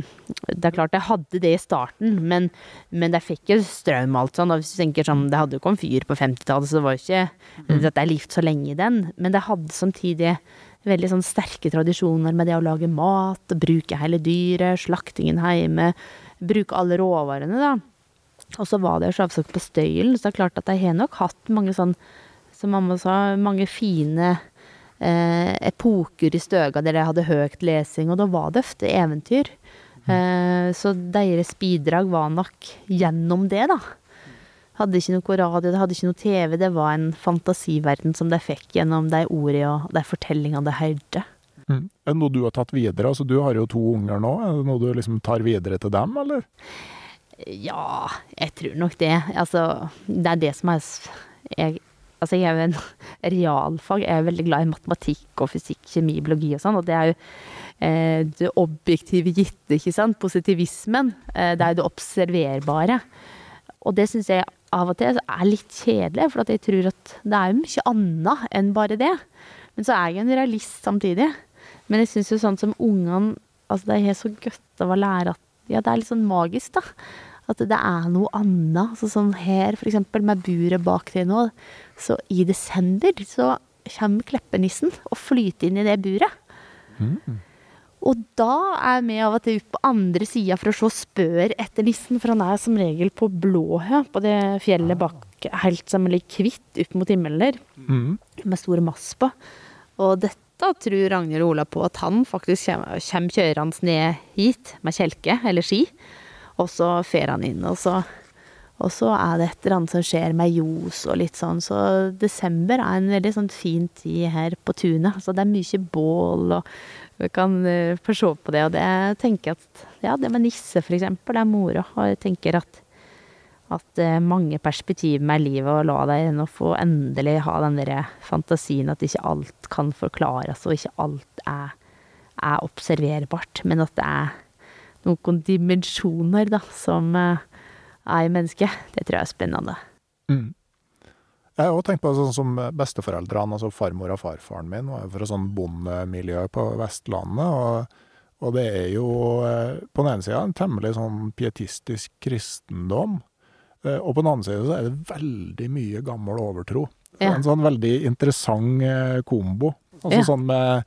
Det er klart de hadde det i starten, men, men de fikk jo strøm og alt sånn. Og hvis du tenker sånn, Det hadde jo komfyr på 50-tallet, så det var jo ikke at de levde så lenge i den. Men de hadde samtidig veldig sånn sterke tradisjoner med det å lage mat, bruke hele dyret, slaktingen hjemme, bruke alle råvarene, da. Og så var det jo selvsagt på Støylen, så det er klart at de har nok hatt mange sånn, som mamma sa, mange fine epoker i Støga der de hadde høyt lesing, og da var det ofte eventyr. Eh, så deres bidrag var nok gjennom det, da. Hadde ikke noe radio, det hadde ikke noe TV, det var en fantasiverden som de fikk gjennom de ordene og de fortellingene de hørte. Mm. Er det noe du har tatt videre? Altså, du har jo to unger nå. Er det noe du liksom tar videre til dem, eller? Ja, jeg tror nok det. Altså, det er det som er jeg, Altså, jeg er jo en realfag. Jeg er veldig glad i matematikk og fysikk, kjemi, biologi og sånn, og det er jo eh, det objektive gitte, ikke sant. Positivismen. Eh, det er jo det observerbare. Og det syns jeg av og til er litt kjedelig, for at jeg tror at det er jo mye annet enn bare det. Men så er jeg en realist samtidig. Men jeg syns jo sånn som ungene Altså, det er helt så godt av å lære at Ja, det er litt sånn magisk, da. At det er noe annet. Altså sånn her, for eksempel, med buret bak deg nå. Så i desember så kommer kleppenissen og flyter inn i det buret. Og da er vi av og til ute på andre sida for å se spør etter nissen, for han er som regel på Blåhø, på det fjellet bak, helt som ligger hvitt ut mot himmelen der, Mm. med stor mass på. Og dette tror Ragnhild og Ola på at han faktisk kommer, kommer kjørende ned hit med kjelke eller ski, og så fer han inn, og så og så er det et eller annet som skjer med ljos og litt sånn, så desember er en veldig sånn fin tid her på tunet. Så det er mye bål, og vi kan eh, få se på det. Og det tenker at Ja, det med nisse, for eksempel, det er moro. Og jeg tenker at at eh, mange perspektiver med livet, og la deg nå få endelig ha den der fantasien at ikke alt kan forklares, og ikke alt er, er observerbart, men at det er noen dimensjoner da, som eh, er i mennesket. Det tror jeg er spennende. Mm. Jeg har også tenkt på sånn som besteforeldrene, altså farmor og farfaren min, var fra sånn bondemiljø på Vestlandet. og og det er jo eh, på den ene sida en temmelig sånn pietistisk kristendom, eh, og på den andre sida så er det veldig mye gammel overtro. Ja. En sånn veldig interessant eh, kombo. Altså Ja. sånn med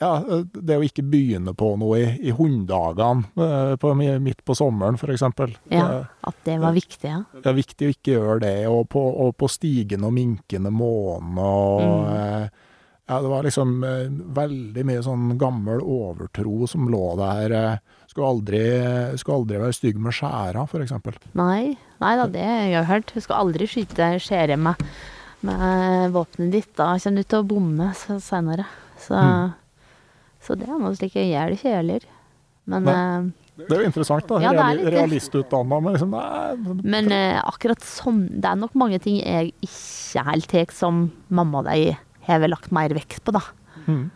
ja, det å ikke begynne på noe i, i hunddagene eh, midt på sommeren, eksempel. Ja, at det var viktig, ja. Det er viktig å ikke gjøre det, og på, og på stigende og minkende måne og Mm. eh, Ja, det var liksom eh, veldig mye sånn gammel overtro som lå der. Skulle aldri, skulle aldri være stygg med skjæra, eksempel. Nei, nei da, det har jeg hørt. Du skal aldri skyte skjære med, med våpenet ditt. Da kommer du til å bomme senere. Så, Mm. Så det er slik jeg gjør ikke heller. Men, Nei. eh, Det er jo interessant, da. Ja, litt. Realistutdanna, men liksom nei, men eh, akkurat sånn Det er nok mange ting jeg ikke helt tar som mamma og de har lagt mer vekt på, da. Mm.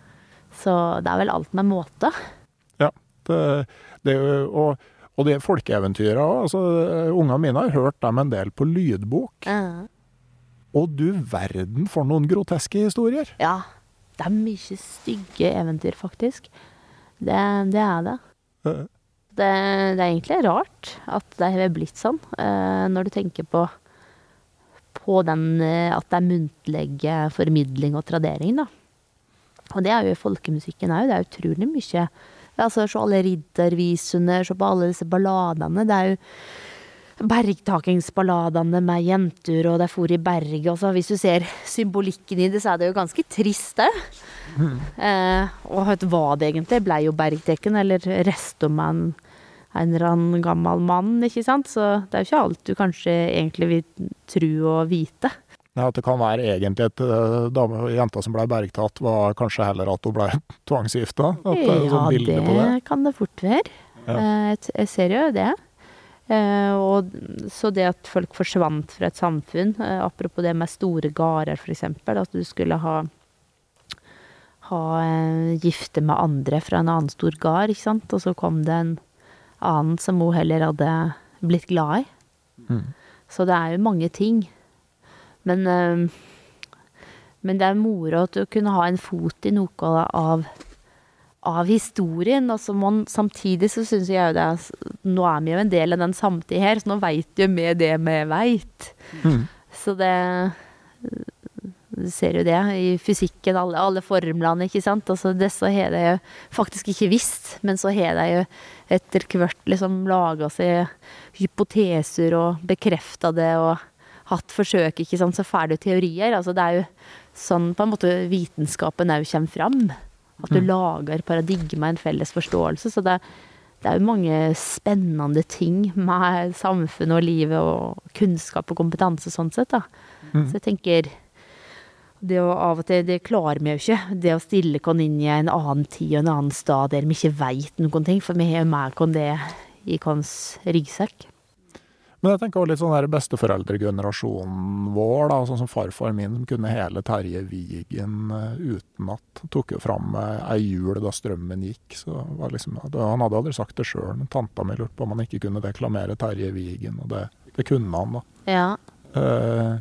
Så det er vel alt med måte. Ja. Det, det og, og de folkeeventyra òg. Altså, ungene mine har hørt dem en del på lydbok. Og du verden for noen groteske historier! Ja. Det er mye stygge eventyr, faktisk. Det, det er det. Det, det er egentlig rart at det har blitt sånn, eh, når du tenker på, på den eh, at det er muntlig formidling og tradering, da. Og det er jo i folkemusikken òg. Det er utrolig mye. Altså, Se alle riddervisene, se på alle disse balladene. Det er jo bergtakingsballadene med jenter, og de for i berget. og Hvis du ser symbolikken i det, så er det jo ganske trist òg. Eh, og vet hva det egentlig ble jo bergtekken, eller resto med en, en eller annen gammel mann, ikke sant. Så det er jo ikke alt du kanskje egentlig vil tro og vite. Nei, At det kan være egentlig at uh, jenta som ble bergtatt, var kanskje heller at hun ble tvangsgifta? Det er ja, sånn det, det? kan det fort være. Ja. Eh, jeg ser jo det. Eh, og så det at folk forsvant fra et samfunn, eh, apropos det med store gårder f.eks., at du skulle ha ha eh, gifte med andre fra en annen stor gard, ikke sant, og så kom det en annen som hun heller hadde blitt glad i. Mm. Så det er jo mange ting. Men, men det er moro at du kunne ha en fot i noe av, av historien. Og så må man, samtidig så syns jeg jo det er Nå er vi jo en del av den samtida her, så nå veit jo vi det vi veit. Mm. Så det Du ser jo det i fysikken, alle, alle formlene, ikke sant. Altså, disse har de jo faktisk ikke visst, men så har de jo etter hvert liksom laga seg hypoteser og bekrefta det og hatt forsøk, ikke sant. Så får du teorier. Altså, det er jo sånn på en måte vitenskapen òg kommer fram. At du lager paradigma, en felles forståelse. Så det, det er jo mange spennende ting med samfunnet og livet og kunnskap og kompetanse sånn sett, da. Så jeg tenker det å av og til, det klarer vi jo ikke. Det å stille oss inn i en annen tid og en annen stad der vi ikke veit noen ting, for vi har jo med oss det i vår ryggsekk. Men jeg tenker også litt sånn der besteforeldregenerasjonen vår, da, sånn som farfar min, som kunne hele Terje Vigen eh, utenat. Tok jo fram eh, ei jul da strømmen gikk. så var liksom, Han hadde aldri sagt det sjøl, men tanta mi lurte på om han ikke kunne deklamere Terje Vigen, og det, det kunne han, da. Ja. Eh,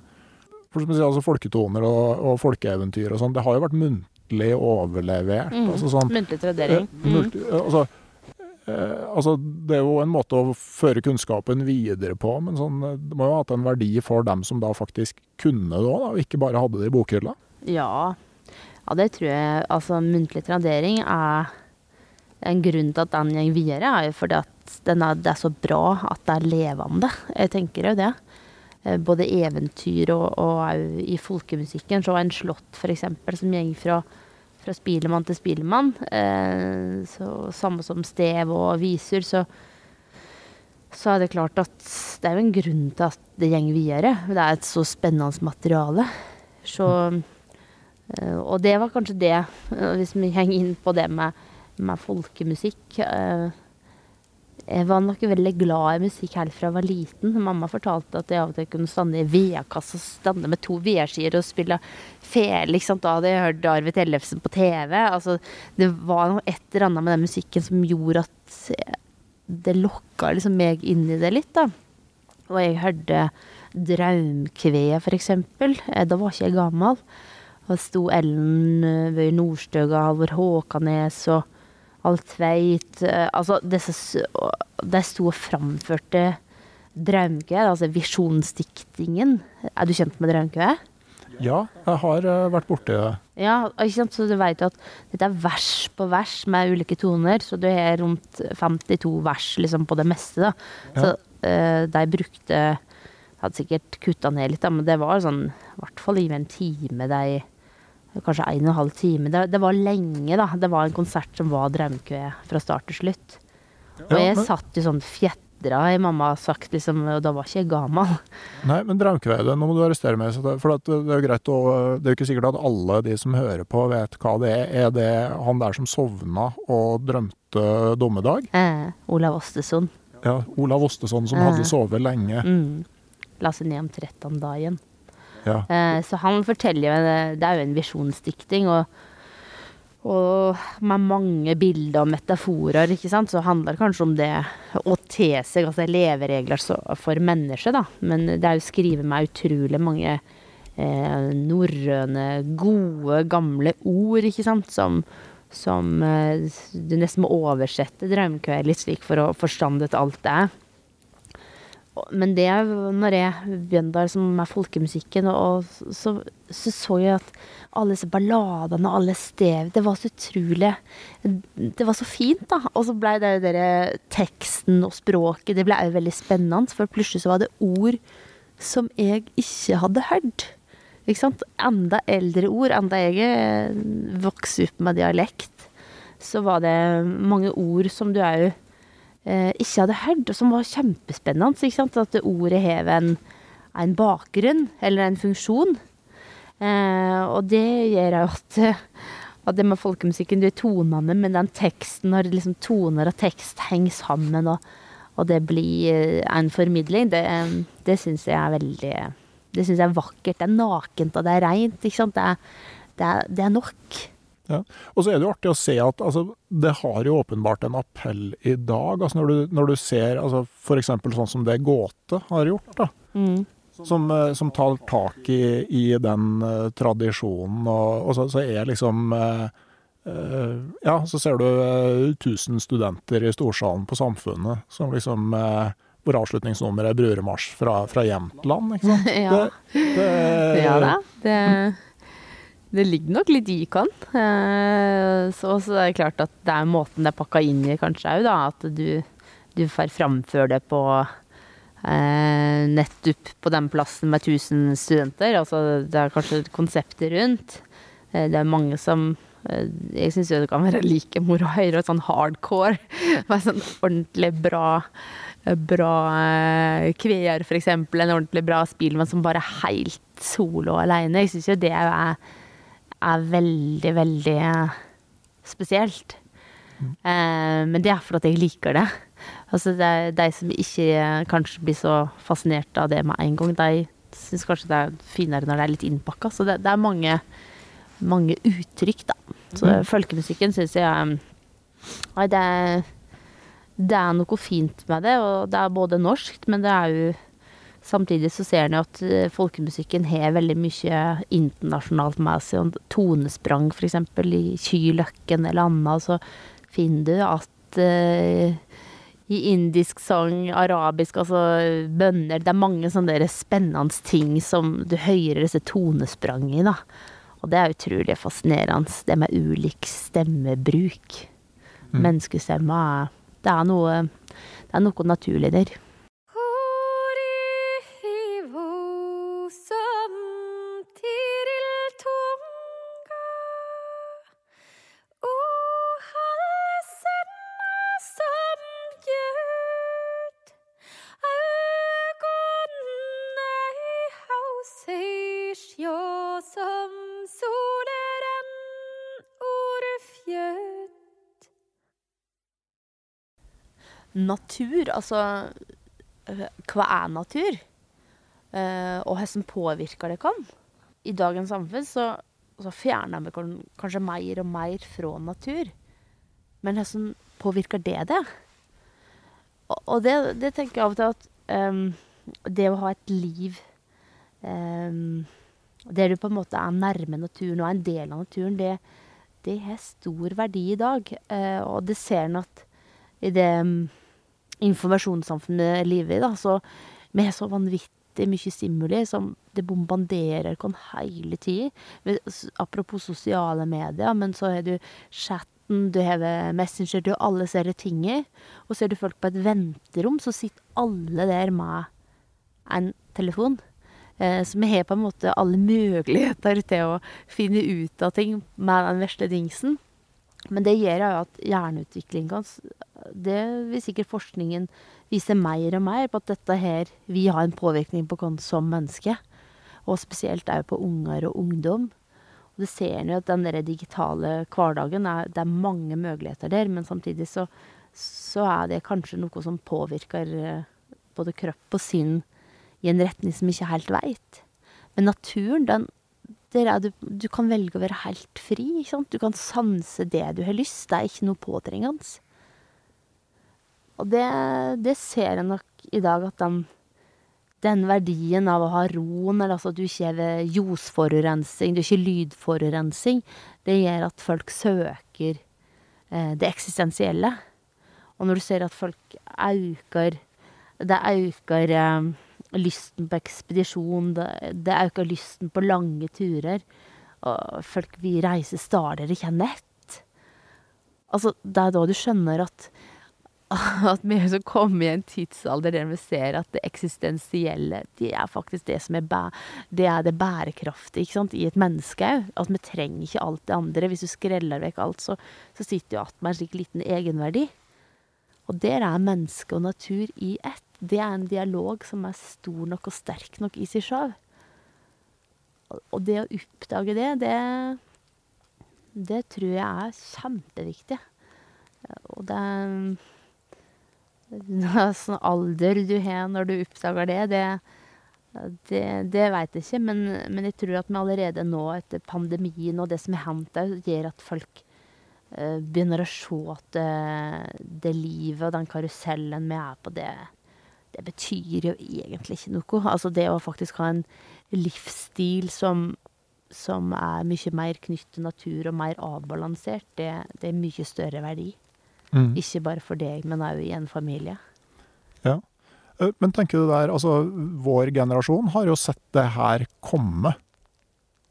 for som jeg sier, altså Folketoner og, og folkeeventyr og sånn, det har jo vært muntlig overlevert. Mm. altså sånn, Muntlig tradering. Eh, Mm. eh, altså, altså, det er jo en måte å føre kunnskapen videre på, men sånn, eh, det må jo ha hatt en verdi for dem som da faktisk kunne det òg, og ikke bare hadde det i bokhylla. Ja. ja, det tror jeg. Altså, muntlig tradering er en grunn til at den går videre, er jo fordi at er, det er så bra at det er levende. Jeg tenker jo det. Eh, Både eventyr og, òg i folkemusikken. Så en slott, eksempel, som går fra, fra spilemann til spilemann. Eh, så, samme som stev og visur, så så er det klart at det er jo en grunn til at det går videre. Det er et så spennende materiale. Så, eh, og det var kanskje det, eh, hvis vi henger inn på det med, med folkemusikk. eh, Jeg var nok veldig glad i musikk helt fra jeg var liten. Mamma fortalte at jeg av og til kunne stande i vedkassa stande med to vedskier og spille fele. sant? Da hadde jeg hørt Arvid Ellefsen på TV. Altså, det var noe et eller annet med den musikken som gjorde at det lokka liksom meg inn i det litt, da. Og jeg hørte Draumkveet, for eksempel. Eh, Da var ikke jeg gammel. Og det sto Ellen Vøy Nordstøga, Halvor Håkanes og Alf Tveit eh, Altså, disse De sto og framførte Draumkveet, altså visjonsdiktingen. Er du kjent med Draumkø? Ja, jeg har eh, vært borti det. Ja, ikke sant? så du vet jo at dette er vers på vers med ulike toner, så du har rundt 52 vers liksom på det meste, da. Så ja. de brukte Hadde sikkert kutta ned litt, da, men det var sånn i hvert fall i en time, de Kanskje en og en halv time. Det, det var lenge, da. Det var en konsert som var Draumkve fra start til slutt. Og jeg satt jo sånn fjetra i mamma sagt, liksom, og da var ikke jeg gammel. Nei, men Draumkvedet, nå må du arrestere meg. For det er jo greit å, det er jo ikke sikkert at alle de som hører på, vet hva det er. Er det han der som sovna og drømte dommedag? Eh, Olav Ostesson. Ja, Olav Ostesson som Eh. hadde sovet lenge. Mm. La seg ned om trettandagen. Ja. Eh, så han forteller jo en- Det er jo en visjonsdikting, og, og med mange bilder og metaforer, ikke sant, så handler det kanskje om det å te seg, altså leveregler for mennesket, da. Men det er jo skrevet med utrolig mange eh, norrøne, gode, gamle ord, ikke sant, som som eh, du nesten må oversette Draumkveld litt slik for å forstande alt det er. Men det er når jeg begynte som med folkemusikken, og så, så så jeg at alle disse balladene og alle stev Det var så utrolig Det var så fint, da. Og så blei det jo dere teksten og språket Det ble jo veldig spennende, for plutselig så var det ord som jeg ikke hadde hørt. Ikke sant? Enda eldre ord. Enda jeg eh, vokste opp med dialekt, så var det mange ord som du òg eh, ikke hadde hørt, og som var kjempespennende. Ikke sant? At ordet har en, en bakgrunn, eller en funksjon. Eh, og det gjør at, at det med folkemusikken, det er tonene, men den teksten, når liksom toner og tekst henger sammen, og, og det blir eh, en formidling, det, det syns jeg er veldig Det syns jeg er vakkert. Det er nakent, og det er reint. Ikke sant? Det er, det det er nok. Ja. Og så er det jo artig å se at altså, det har jo åpenbart en appell i dag. Altså, når, du, når du ser altså, f.eks. sånn som det Gåte har gjort, da. Mm. Som, eh, som, tar tak i, i den uh, tradisjonen. Og, og så, så, er liksom uh, uh, Ja, så ser du 1000 studenter i storsalen på Samfunnet som liksom hvor avslutningsnummeret er 'Bruremarsj' fra, fra Jämtland, ikke sant? ja. Det, det, ja da. Det det ligger nok litt i kan. Eh, så, så det er klart at det er måten det er pakka inn i kanskje òg, da. At du, du får framføre det på eh, nettopp på den plassen med 1000 studenter. Altså det er kanskje konseptet rundt. Eh, det er mange som eh, Jeg syns jo det kan være like moro å høre sånn hardcore med sånn ordentlig bra bra kveer, f.eks. En ordentlig bra spillmann som bare er helt solo alene. Jeg syns jo det er er veldig, veldig spesielt. Mm. Eh, men det er for at jeg liker det. Altså, det er de som ikke kanskje blir så fascinert av det med en gang, de syns kanskje det er finere når det er litt innpakka. Så det, det, er mange, mange uttrykk, da. Så mm. folkemusikken syns jeg Nei, det, det er noe fint med det, og det er både norsk, men det er jo Samtidig så ser en jo at eh, folkemusikken har veldig mye internasjonalt med seg. Tonesprang, f.eks. i Kyløkken eller annet, så finner du at uh, i indisk sang, arabisk, altså bønner Det er mange sånne spennende ting som du hører disse tonesprang i, da. Og det er utrolig fascinerende, det med ulik stemmebruk. Mm. Menneskestemma Det er noe Det er noe naturlig der. Natur, altså øh, Hva er natur? Uh, og hvordan påvirker det kan? I dagens samfunn så, så fjerner vi kanskje mer og mer fra natur. Men hvordan påvirker det det? Og, og det, det, tenker jeg av og til at um, det å ha et liv um, der du på en måte er nærme naturen og er en del av naturen, det, det har stor verdi i dag. Uh, og det ser en at i det informasjonssamfunnet lever i, da, så har så vanvittig mye stimuli som det bombarderer oss hele tida. Apropos sosiale medier, men så har du chatten, du har Messenger, du har alle disse tingene. Og så er du folk på et venterom, så sitter alle der med en telefon. Eh, så vi har på en måte alle muligheter til å finne ut av ting med den vesle dingsen. Men det gjør jo at hjerneutviklingen Det vil sikkert forskningen vise mer og mer på at dette her Vi har en påvirkning på oss som menneske. Og spesielt òg på unger og ungdom. Og det ser en jo at den der digitale hverdagen er, Det er mange muligheter der, men samtidig så, så er det kanskje noe som påvirker eh, både kropp og sinn i en retning som ikke helt veit. Men naturen, den der du, du, kan velge å være helt fri. Ikke sant? Du kan sanse det du har lyst. Det er ikke noe påtrengende. Og det, det ser jeg nok i dag, at den, den verdien av å ha roen, eller altså at du ikke har ljosforurensing, du har ikke lydforurensing, det gjør at folk søker eh, det eksistensielle. Og når du ser at folk øker Det øker eh, lysten på ekspedisjon, det, det øker lysten på lange turer. Og folk vil reise stadigere, ikke nett. Altså, det er da du skjønner at at vi har kommet i en tidsalder der vi ser at det eksistensielle, det er faktisk det som er, bæ det, er det bærekraftige i et menneske òg. At vi trenger ikke alt det andre. Hvis du skreller vekk alt, så, så sitter du igjen med en slik liten egenverdi. Og der er menneske og natur i ett. Det er en dialog som er stor nok og sterk nok i seg sjøl. Og det å oppdage det, det det tror jeg er kjempeviktig. Og det Sånn alder du har når du oppdager det, det, det, det veit jeg ikke. Men, men, jeg tror at vi allerede nå, etter pandemien og det som har hendt gjør at folk uh, begynner å se at det, det, livet og den karusellen vi er på, det, det betyr jo egentlig ikke noe. Altså det å faktisk ha en livsstil som som er mye mer knyttet til natur og mer avbalansert, det, det er mye større verdi. Mm. Ikke bare for deg, men òg i en familie. Ja. Eh, men tenker du der, altså vår generasjon har jo sett det her komme.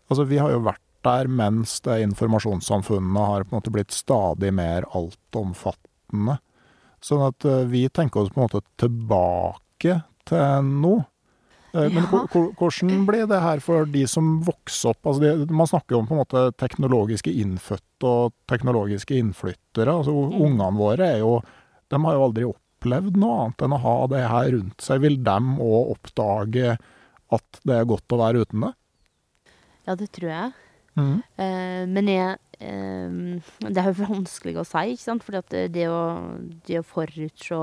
Altså vi har jo vært der mens det informasjonssamfunnet har på en måte blitt stadig mer altomfattende. Sånn at eh, vi tenker oss på en måte tilbake til nå. Eh, men hvordan blir det her for de som vokser opp? Altså de, man snakker jo om på en måte teknologiske innfødte og teknologiske innflyttere. Altså mm. Ungene våre er jo De har jo aldri opplevd noe annet enn å ha det her rundt seg. Vil dem òg oppdage at det er godt å være uten det? Ja, det tror jeg. Mm. Uh, men jeg det er jo vanskelig å si, ikke sant? For det, det, å, det å forutse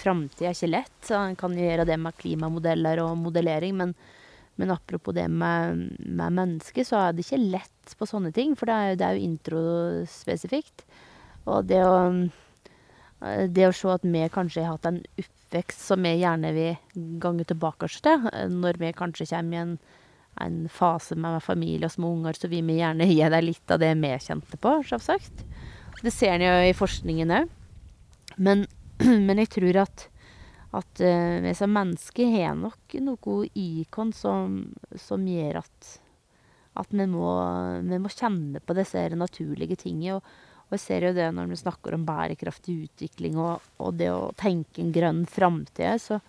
framtid er ikke lett. En kan gjøre det med klimamodeller og modellering, men, men apropos det med, med mennesker, så er det ikke lett på sånne ting. For det er, det er jo introspesifikt. Og det å, det å se at vi kanskje har hatt en oppvekst som vi gjerne vil gange tilbake til, når vi kanskje kommer i en en fase med familie og små unger, så vil vi gjerne gi deg litt av det vi kjente på, selvsagt. Det ser en jo i forskningen òg. Men, men, jeg tror at, at uh, vi som mennesker har nok noe i oss som, som, gjør at, at vi, må, vi, må, kjenne på disse naturlige tingene. Og, og, jeg ser jo det når vi snakker om bærekraftig utvikling og, og det å tenke en grønn framtid. så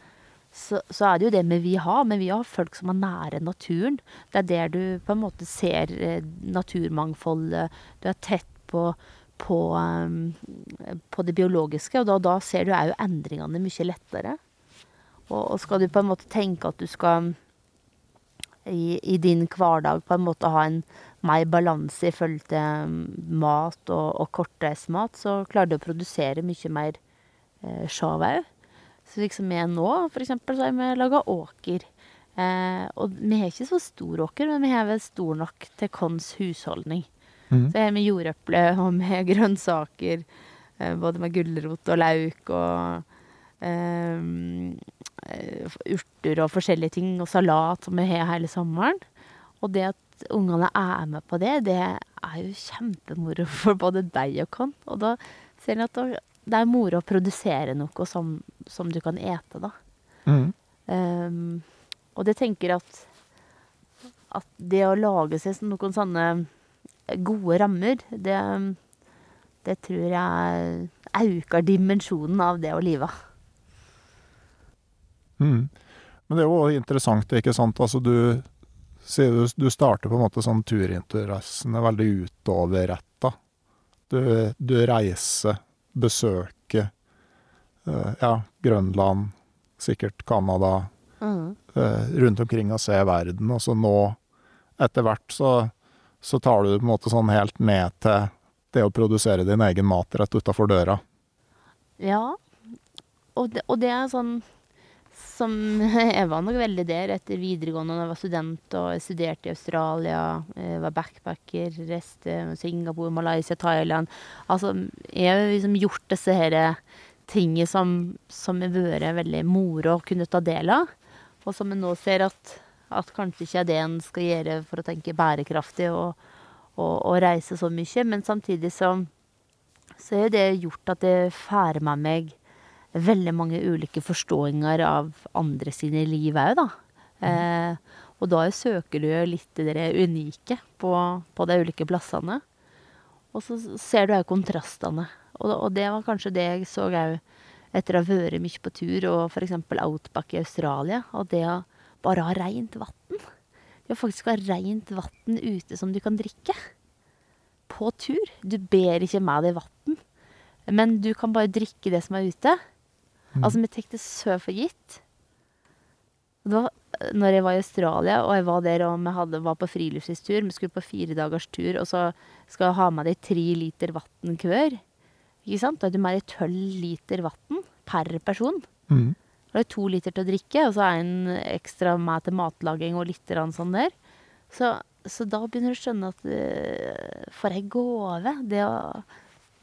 så, så, er det jo det vi har. Men vi har folk som er nære naturen. Det er der du på en måte ser eh, naturmangfoldet. Du er tett på, på, um, på det biologiske, og da, da ser du òg endringene mye lettere. Og, og, skal du på en måte tenke at du skal i, i, din hverdag på en måte ha en mer balanse i forhold til mat og, og kortreist mat, så klarer du å produsere mye mer eh, sjau òg. Liksom med nå, for eksempel, så har vi laga åker. Eh, og vi har ikke så stor åker, men vi har vel stor nok til vår husholdning. Mm. Så har vi jordeple og med grønnsaker, eh, både med gulrot og lauk og eh, urter og forskjellige ting, og salat som vi har hele sommeren. Og det at ungene er med på det, det er jo kjempemoro for både deg og oss. Og da ser en at det er moro å produsere noe som, som du kan ete, da. Mm. Um, og det tenker at at det å lage seg noen sånne gode rammer, det, det tror jeg øker dimensjonen av det å live. Mm. Men det er jo interessant, ikke sant. Altså du du, du starter på en måte sånn turinteressene veldig utoverretta. Du, du reiser besøke uh, ja, Grønland, sikkert Canada, mm. uh, rundt omkring og se verden. Og så nå, etter hvert, så, så, tar du det på en måte sånn helt ned til det å produsere din egen mat rett utafor døra. Ja, og det, og det er sånn som Jeg var nok veldig der etter videregående da jeg var student og jeg studerte i Australia. Jeg var backpacker, reiste Singapore, Malaysia, Thailand. Altså, jeg har liksom gjort disse her tingene som, som har vært veldig moro å kunne ta del av. Og som jeg nå ser at, at kanskje ikke er det en skal gjøre for å tenke bærekraftig og, og, og reise så mye. Men samtidig så, så har det gjort at det færer med meg veldig mange ulike forståinger av andre sine liv òg, da. Mm. Eh, og da søker du litt det unike på, på, de ulike plassene. Og så ser du òg kontrastene. Og, og, det var kanskje det jeg så òg etter å ha vært mye på tur, og f.eks. outback i Australia. Og det å bare ha rent vann. Det å faktisk ha rent vann ute som du kan drikke. På tur. Du ber ikke med deg vann, men du kan bare drikke det som er ute. Altså, vi tok det så for gitt. Det var når jeg var i Australia, og jeg var der og vi hadde, var på friluftslivstur. Vi skulle på fire dagers tur, og så skal jeg ha med deg tre liter vann hver. Ikke sant? Da er du med deg tolv liter vann per person. Mm. Da er det to liter til å drikke, og så er en ekstra med til matlaging og litt sånn der. Så, så da begynner du å skjønne at eh, for ei gave det å,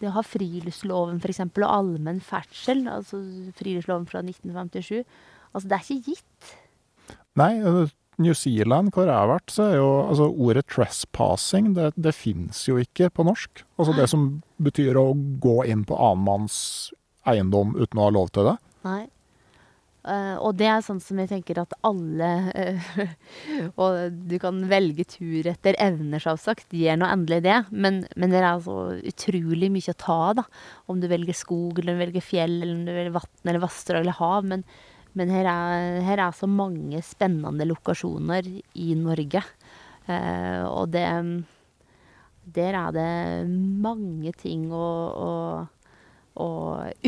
det å ha friluftsloven eksempel, og allmenn ferdsel, altså friluftsloven fra 1957, altså det er ikke gitt. Nei, eh, New Zealand, hvor jeg har vært, så er jo altså ordet 'trespassing' det, det fins jo ikke på norsk. Altså det som betyr å gå inn på annenmanns eiendom uten å ha lov til det. Nei. Eh, og det er sånn som jeg tenker at alle eh, Og du kan velge tur etter evner, selvsagt. Gjør nå endelig det. Men, men det er altså utrolig mye å ta av, da. Om du velger skog, eller om du velger fjell, eller om du velger vann eller vassdrag eller hav. Men, men her, er, her er så mange spennende lokasjoner i Norge. Eh, og det Der er det mange ting å, å å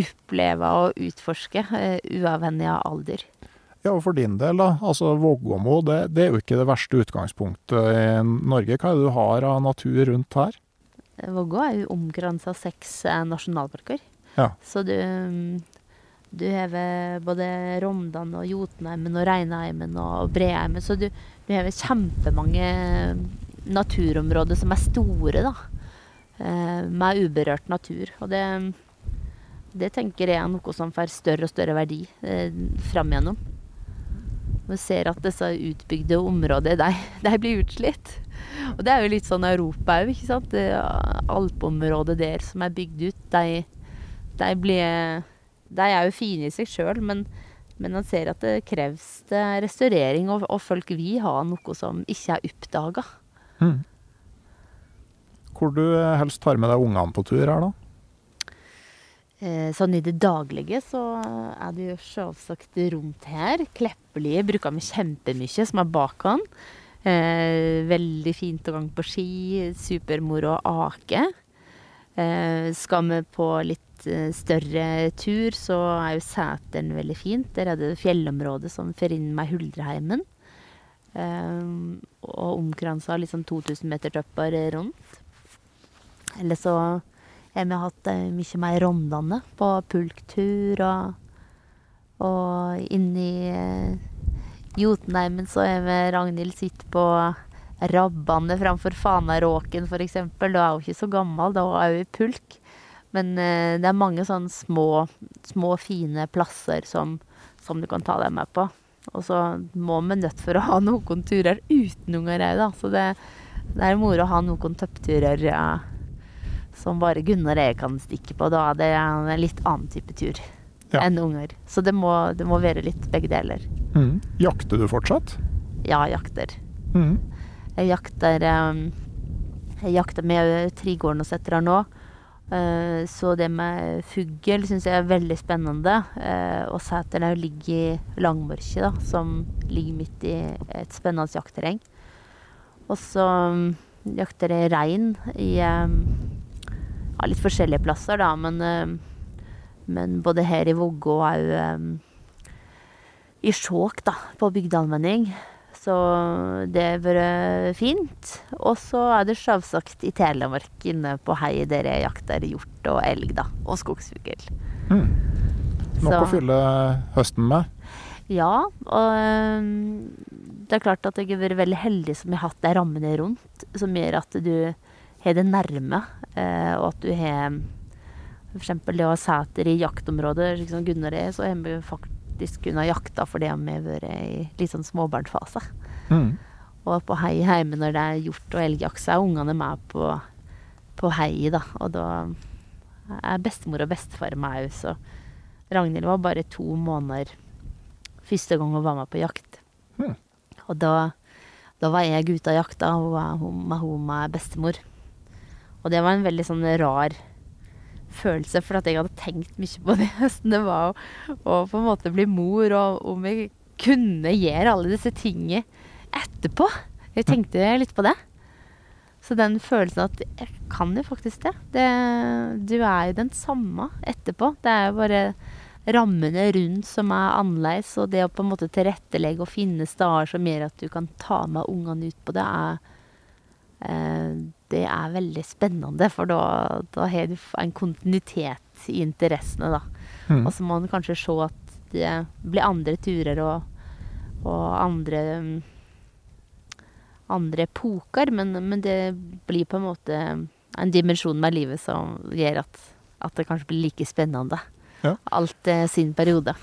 oppleve og utforske, eh, uavhengig av alder. Ja, og for din del, da. Altså Vågåmo, det, det er jo ikke det verste utgangspunktet i Norge. Hva er det du har av natur rundt her? Vågå er jo omkransa av seks eh, nasjonalparker. Ja. Så du, mm, du har både Rondane og Jotunheimen og Reinheimen og Breheimen. Så du, du har kjempemange naturområder som er store, da. eh, Med uberørt natur. Og det, det tenker jeg er noe som får større og større verdi eh, fram igjennom. Vi ser at disse utbygde områdene, de, de blir utslitt. Og det er jo litt sånn Europa òg, ikke sant. Det Alpeområdet der som er bygd ut, de, de blir De er jo fine i seg sjøl, men, men man ser at det kreves det restaurering, og, og folk vil ha noe som ikke er oppdaga. Mm. Hvor du helst tar med deg ungene på tur her, da? Eh, sånn i det daglige så er det jo selvsagt rundt her. Kleppelige bruker vi kjempemye, som er bak han. Eh, veldig fint å gå på ski. Supermoro å ake. Eh, skal vi på litt eh, større tur, så er jo Sæteren veldig fint. Der er det fjellområdet som fører inn meg Huldreheimen. Eh, og omkransa litt sånn 2000 meter topper rundt. Eller så har vi hatt eh, mye mer Rondane på pulktur og, og inni eh, Jotunheimen så har vi Ragnhild sitt på Rabbane framfor Fanaråken eksempel. Da er hun ikke så gammel, da er hun i pulk. Men eh, det er mange sånne små, små fine plasser som, som du kan ta deg med på. Og så må vi nødt for å ha noen turer uten unger òg, da. Så det, det er moro å ha noen toppturer ja, som bare Gunnar og jeg kan stikke på. Da er det en litt annen type tur Ja. enn unger. Så det må, det må være litt begge deler. Mm. Jakter du fortsatt? Ja, jakter. Mm. Jeg jakter um, Jeg jakter med trigården nå. Eh, så det med fugl syns jeg er veldig spennende. Uh, og seteren ligger i Langmørket, som ligger midt i et spennende jaktterreng. Og så um, jakter jeg rein i um, ja, litt forskjellige plasser, da, men, um, men både her i Vågå og òg um, i Skjåk, da, på bygdeallmenning. Så det har vært fint. Og så er det selvsagt i Telemark, inne på hei der jeg jakter hjort og elg, da. Og skogsfugl. Mm. Nok Så- å fylle høsten med? Ja, og um, det er klart at jeg har vært veldig heldig som har hatt de rammene rundt, som gjør at du har det nærme, eh, og at du har for eksempel det å ha seter i jaktområder, slik som Gunnar er, så har vi faktisk kunnet jakta fordi vi har vært i litt sånn småbarnsfase. Mm. Og på hei hjemme når det er hjort og elgjakt, så er ungene med på, på hei, da. Og da er bestemor og bestefar med òg, så Ragnhild var bare to måneder første gang hun var med på jakt. Mm. Og da, da var jeg ute og jakta, og hun var hun, med hun med bestemor. Og det var en veldig sånn rar følelse, for at jeg hadde tenkt mye på det hvordan det var å, å på en måte bli mor, og om jeg kunne gjøre alle disse tingene etterpå. Jeg tenkte litt på det. Så den følelsen at jeg kan jo faktisk det. det du er jo den samme etterpå. Det er jo bare rammene rundt som er annerledes, og det å på en måte tilrettelegge og finne steder som gjør at du kan ta med ungene ut på det, er det er veldig spennende, for da, da har du en kontinuitet i interessene, da. Mm. Og så må en kanskje se at det blir andre turer og, og andre andre epoker, men, men det blir på en måte en dimensjon med livet som gjør at, at det kanskje blir like spennende. Ja. Alt eh, sin periode.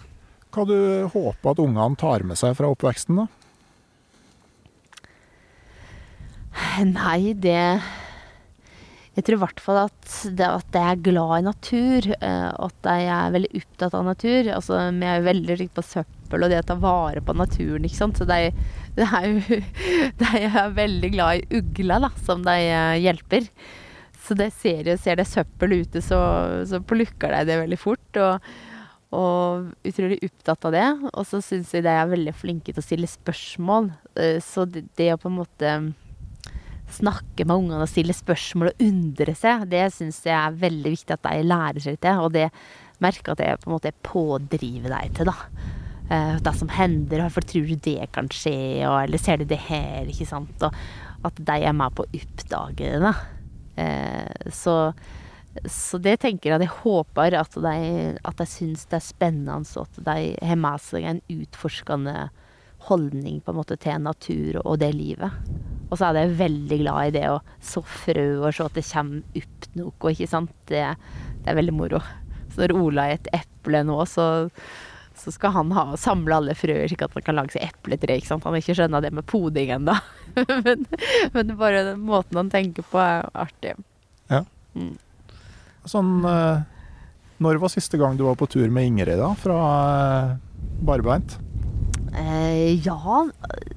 Hva du håper at ungene tar med seg fra oppveksten, da? Nei, det Jeg tror i hvert fall at, det, at jeg er glad i natur. Og At jeg er veldig opptatt av natur. Altså, vi er jo veldig rike på søppel og det å ta vare på naturen, ikke sant. Så de, de er jo de er veldig glad i ugla, da, som de eh, hjelper. Så det ser ser det søppel ute, så, så plukker de det veldig fort. Og, og utrolig opptatt av det. Og så syns jeg de er veldig flinke til å stille spørsmål. Eh, Så det, det å på en måte snakke med ungene og stille spørsmål og undre seg, det syns jeg er veldig viktig at de lærer seg til. Og det merker at jeg på en måte pådriver deg til, da. Eh, det som hender, hvorfor tror du det kan skje, og eller ser du det her, ikke sant. Og at de er med på å oppdage det, da. Eh, så, så det tenker jeg at jeg håper at de, at de syns det er spennende, og at de har med seg en utforskende holdning på en måte til natur og det livet. Og så er jeg veldig glad i det å så frø og se at det kommer opp noe, ikke sant. Det, det er veldig moro. Så når Ola er et eple nå, så, så skal han ha, samle alle frøer slik at han kan lage seg epletre. ikke sant? Han har ikke skjønna det med poding ennå. men, men bare den måten han tenker på, er artig. Ja. Mm. Sånn eh, Når var siste gang du var på tur med Ingrid, da? Fra eh, barbeint? Eh, ja,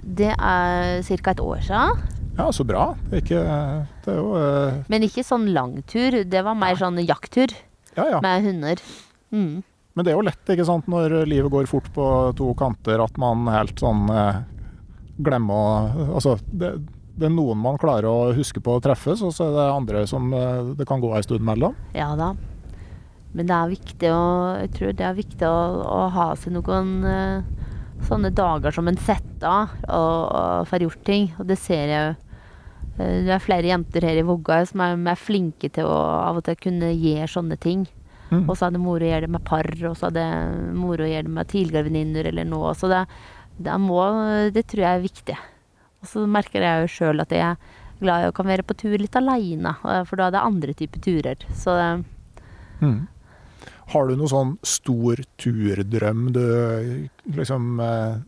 det er ca. et år siden. Ja, så bra. Ikke Det er jo eh, Men ikke sånn langtur. Det var mer sånn jakttur Ja, ja. med hunder. Mm. Men det er jo lett, ikke sant, når livet går fort på to kanter, at man helt sånn eh, glemmer å Altså, det, det er noen man klarer å huske på å treffes, og så er det andre som eh, det kan gå en stund mellom. Ja da. Men det er viktig å Jeg tror det er viktig å, å ha seg noen eh, sånne dager som en setter av og, og får gjort ting. Og det ser jeg jo. Eh, Det er flere jenter her i Vågå som er, er flinke til å av og til kunne gjøre sånne ting. Mm. Og så er det moro å gjøre det med par, og så er det moro å gjøre det med tidligere venninner eller noe. Så det, det, må, det tror jeg er viktig. Og så merker jeg jo sjøl at jeg er glad i å kan være på tur litt aleine, for da er det andre typer turer. Så det, Mm. Har du noen sånn stor turdrøm du liksom eh,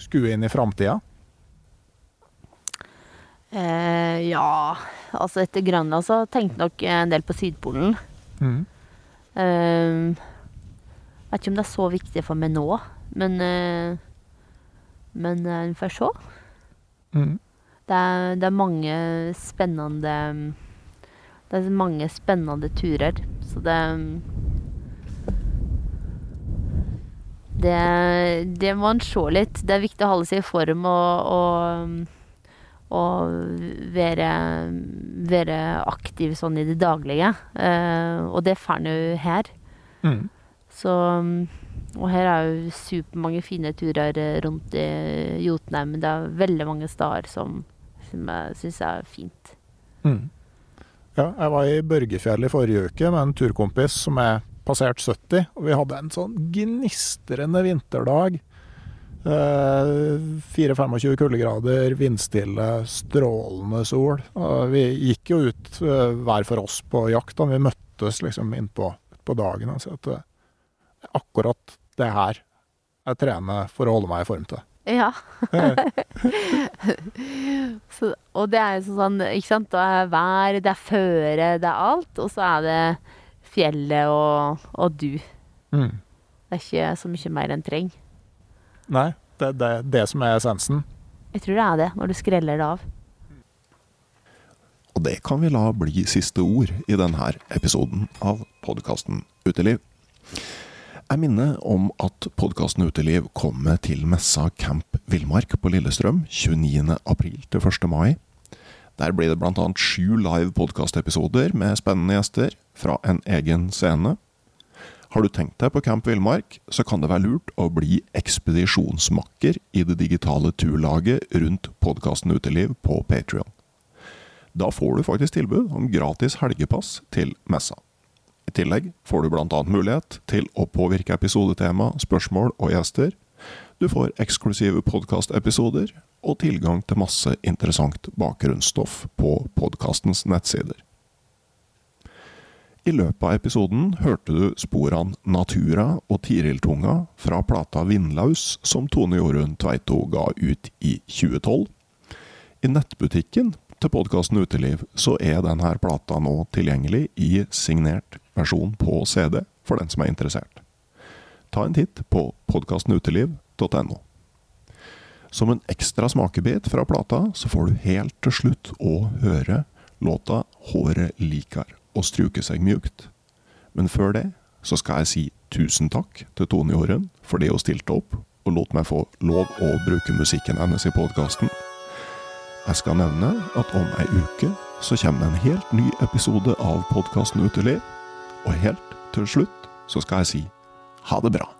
skuer inn i framtida? eh, ja Altså etter Grønland så tenkte nok en del på Sydpolen. Mm. Eh, vet ikke om det er så viktig for meg nå, men eh, Men eh, vi får se. Mm. Det er, det er mange spennende Det er mange spennende turer, så det det, det må en se litt. Det er viktig å holde seg i form og, og, og være, være aktiv sånn i det daglige. Uh, og det får en jo her. Mm. Så, og her er jo supermange fine turer rundt i Jotunheim. Det er veldig mange steder som, som jeg syns er fint. Mm. Ja, jeg var i Børgefjell i forrige uke med en turkompis som er passert 70, og vi hadde en sånn gnistrende vinterdag. Eh, 4-25 kuldegrader, vindstille, strålende sol. Og vi gikk jo ut eh, hver for oss på jakt, da vi møttes liksom innpå på dagen. Sa at er akkurat det her jeg trener for å holde meg i form til. Ja. så, og det er sånn, ikke sant. Det er vær, det er føre, det er alt. Og så er det fjellet og, og du. Mm. Det er ikke så mye mer enn treng. Nei, det er det, det som er essensen. Jeg tror det er det, når du skreller det av. Og det kan vi la bli siste ord i denne episoden av podkasten Uteliv. Jeg minner om at podkasten Uteliv kommer til messa Camp Villmark på Lillestrøm 29. april til 1. mai. Der blir det bl.a. sju live podkastepisoder med spennende gjester fra en egen scene. Har du tenkt deg på Camp Villmark, så kan det være lurt å bli ekspedisjonsmakker i det digitale turlaget rundt podkasten Uteliv på Patrion. Da får du faktisk tilbud om gratis helgepass til messa. I tillegg får du bl.a. mulighet til å påvirke episodetema, spørsmål og gjester. Du får eksklusive podkastepisoder og tilgang til masse interessant bakgrunnsstoff på podkastens nettsider. I løpet av episoden hørte du sporene Natura og Tiriltunga fra plata Vindlaus som Tone Jorunn Tveito ga ut i 2012. I nettbutikken til podkasten Uteliv så er denne plata nå tilgjengelig i signert versjon på CD for den som er interessert. Ta en titt på podkastenuteliv.no. Som en ekstra smakebit fra plata, så får du helt til slutt å høre låta 'Håret likar' og struke seg mjukt. Men før det så skal jeg si tusen takk til Tone Jorunn for det hun stilte opp og lot meg få lov å bruke musikken hennes i podkasten. Jeg skal nevne at om ei uke så kommer det en helt ny episode av podkasten Uteliv. Og helt til slutt så skal jeg si ha det bra.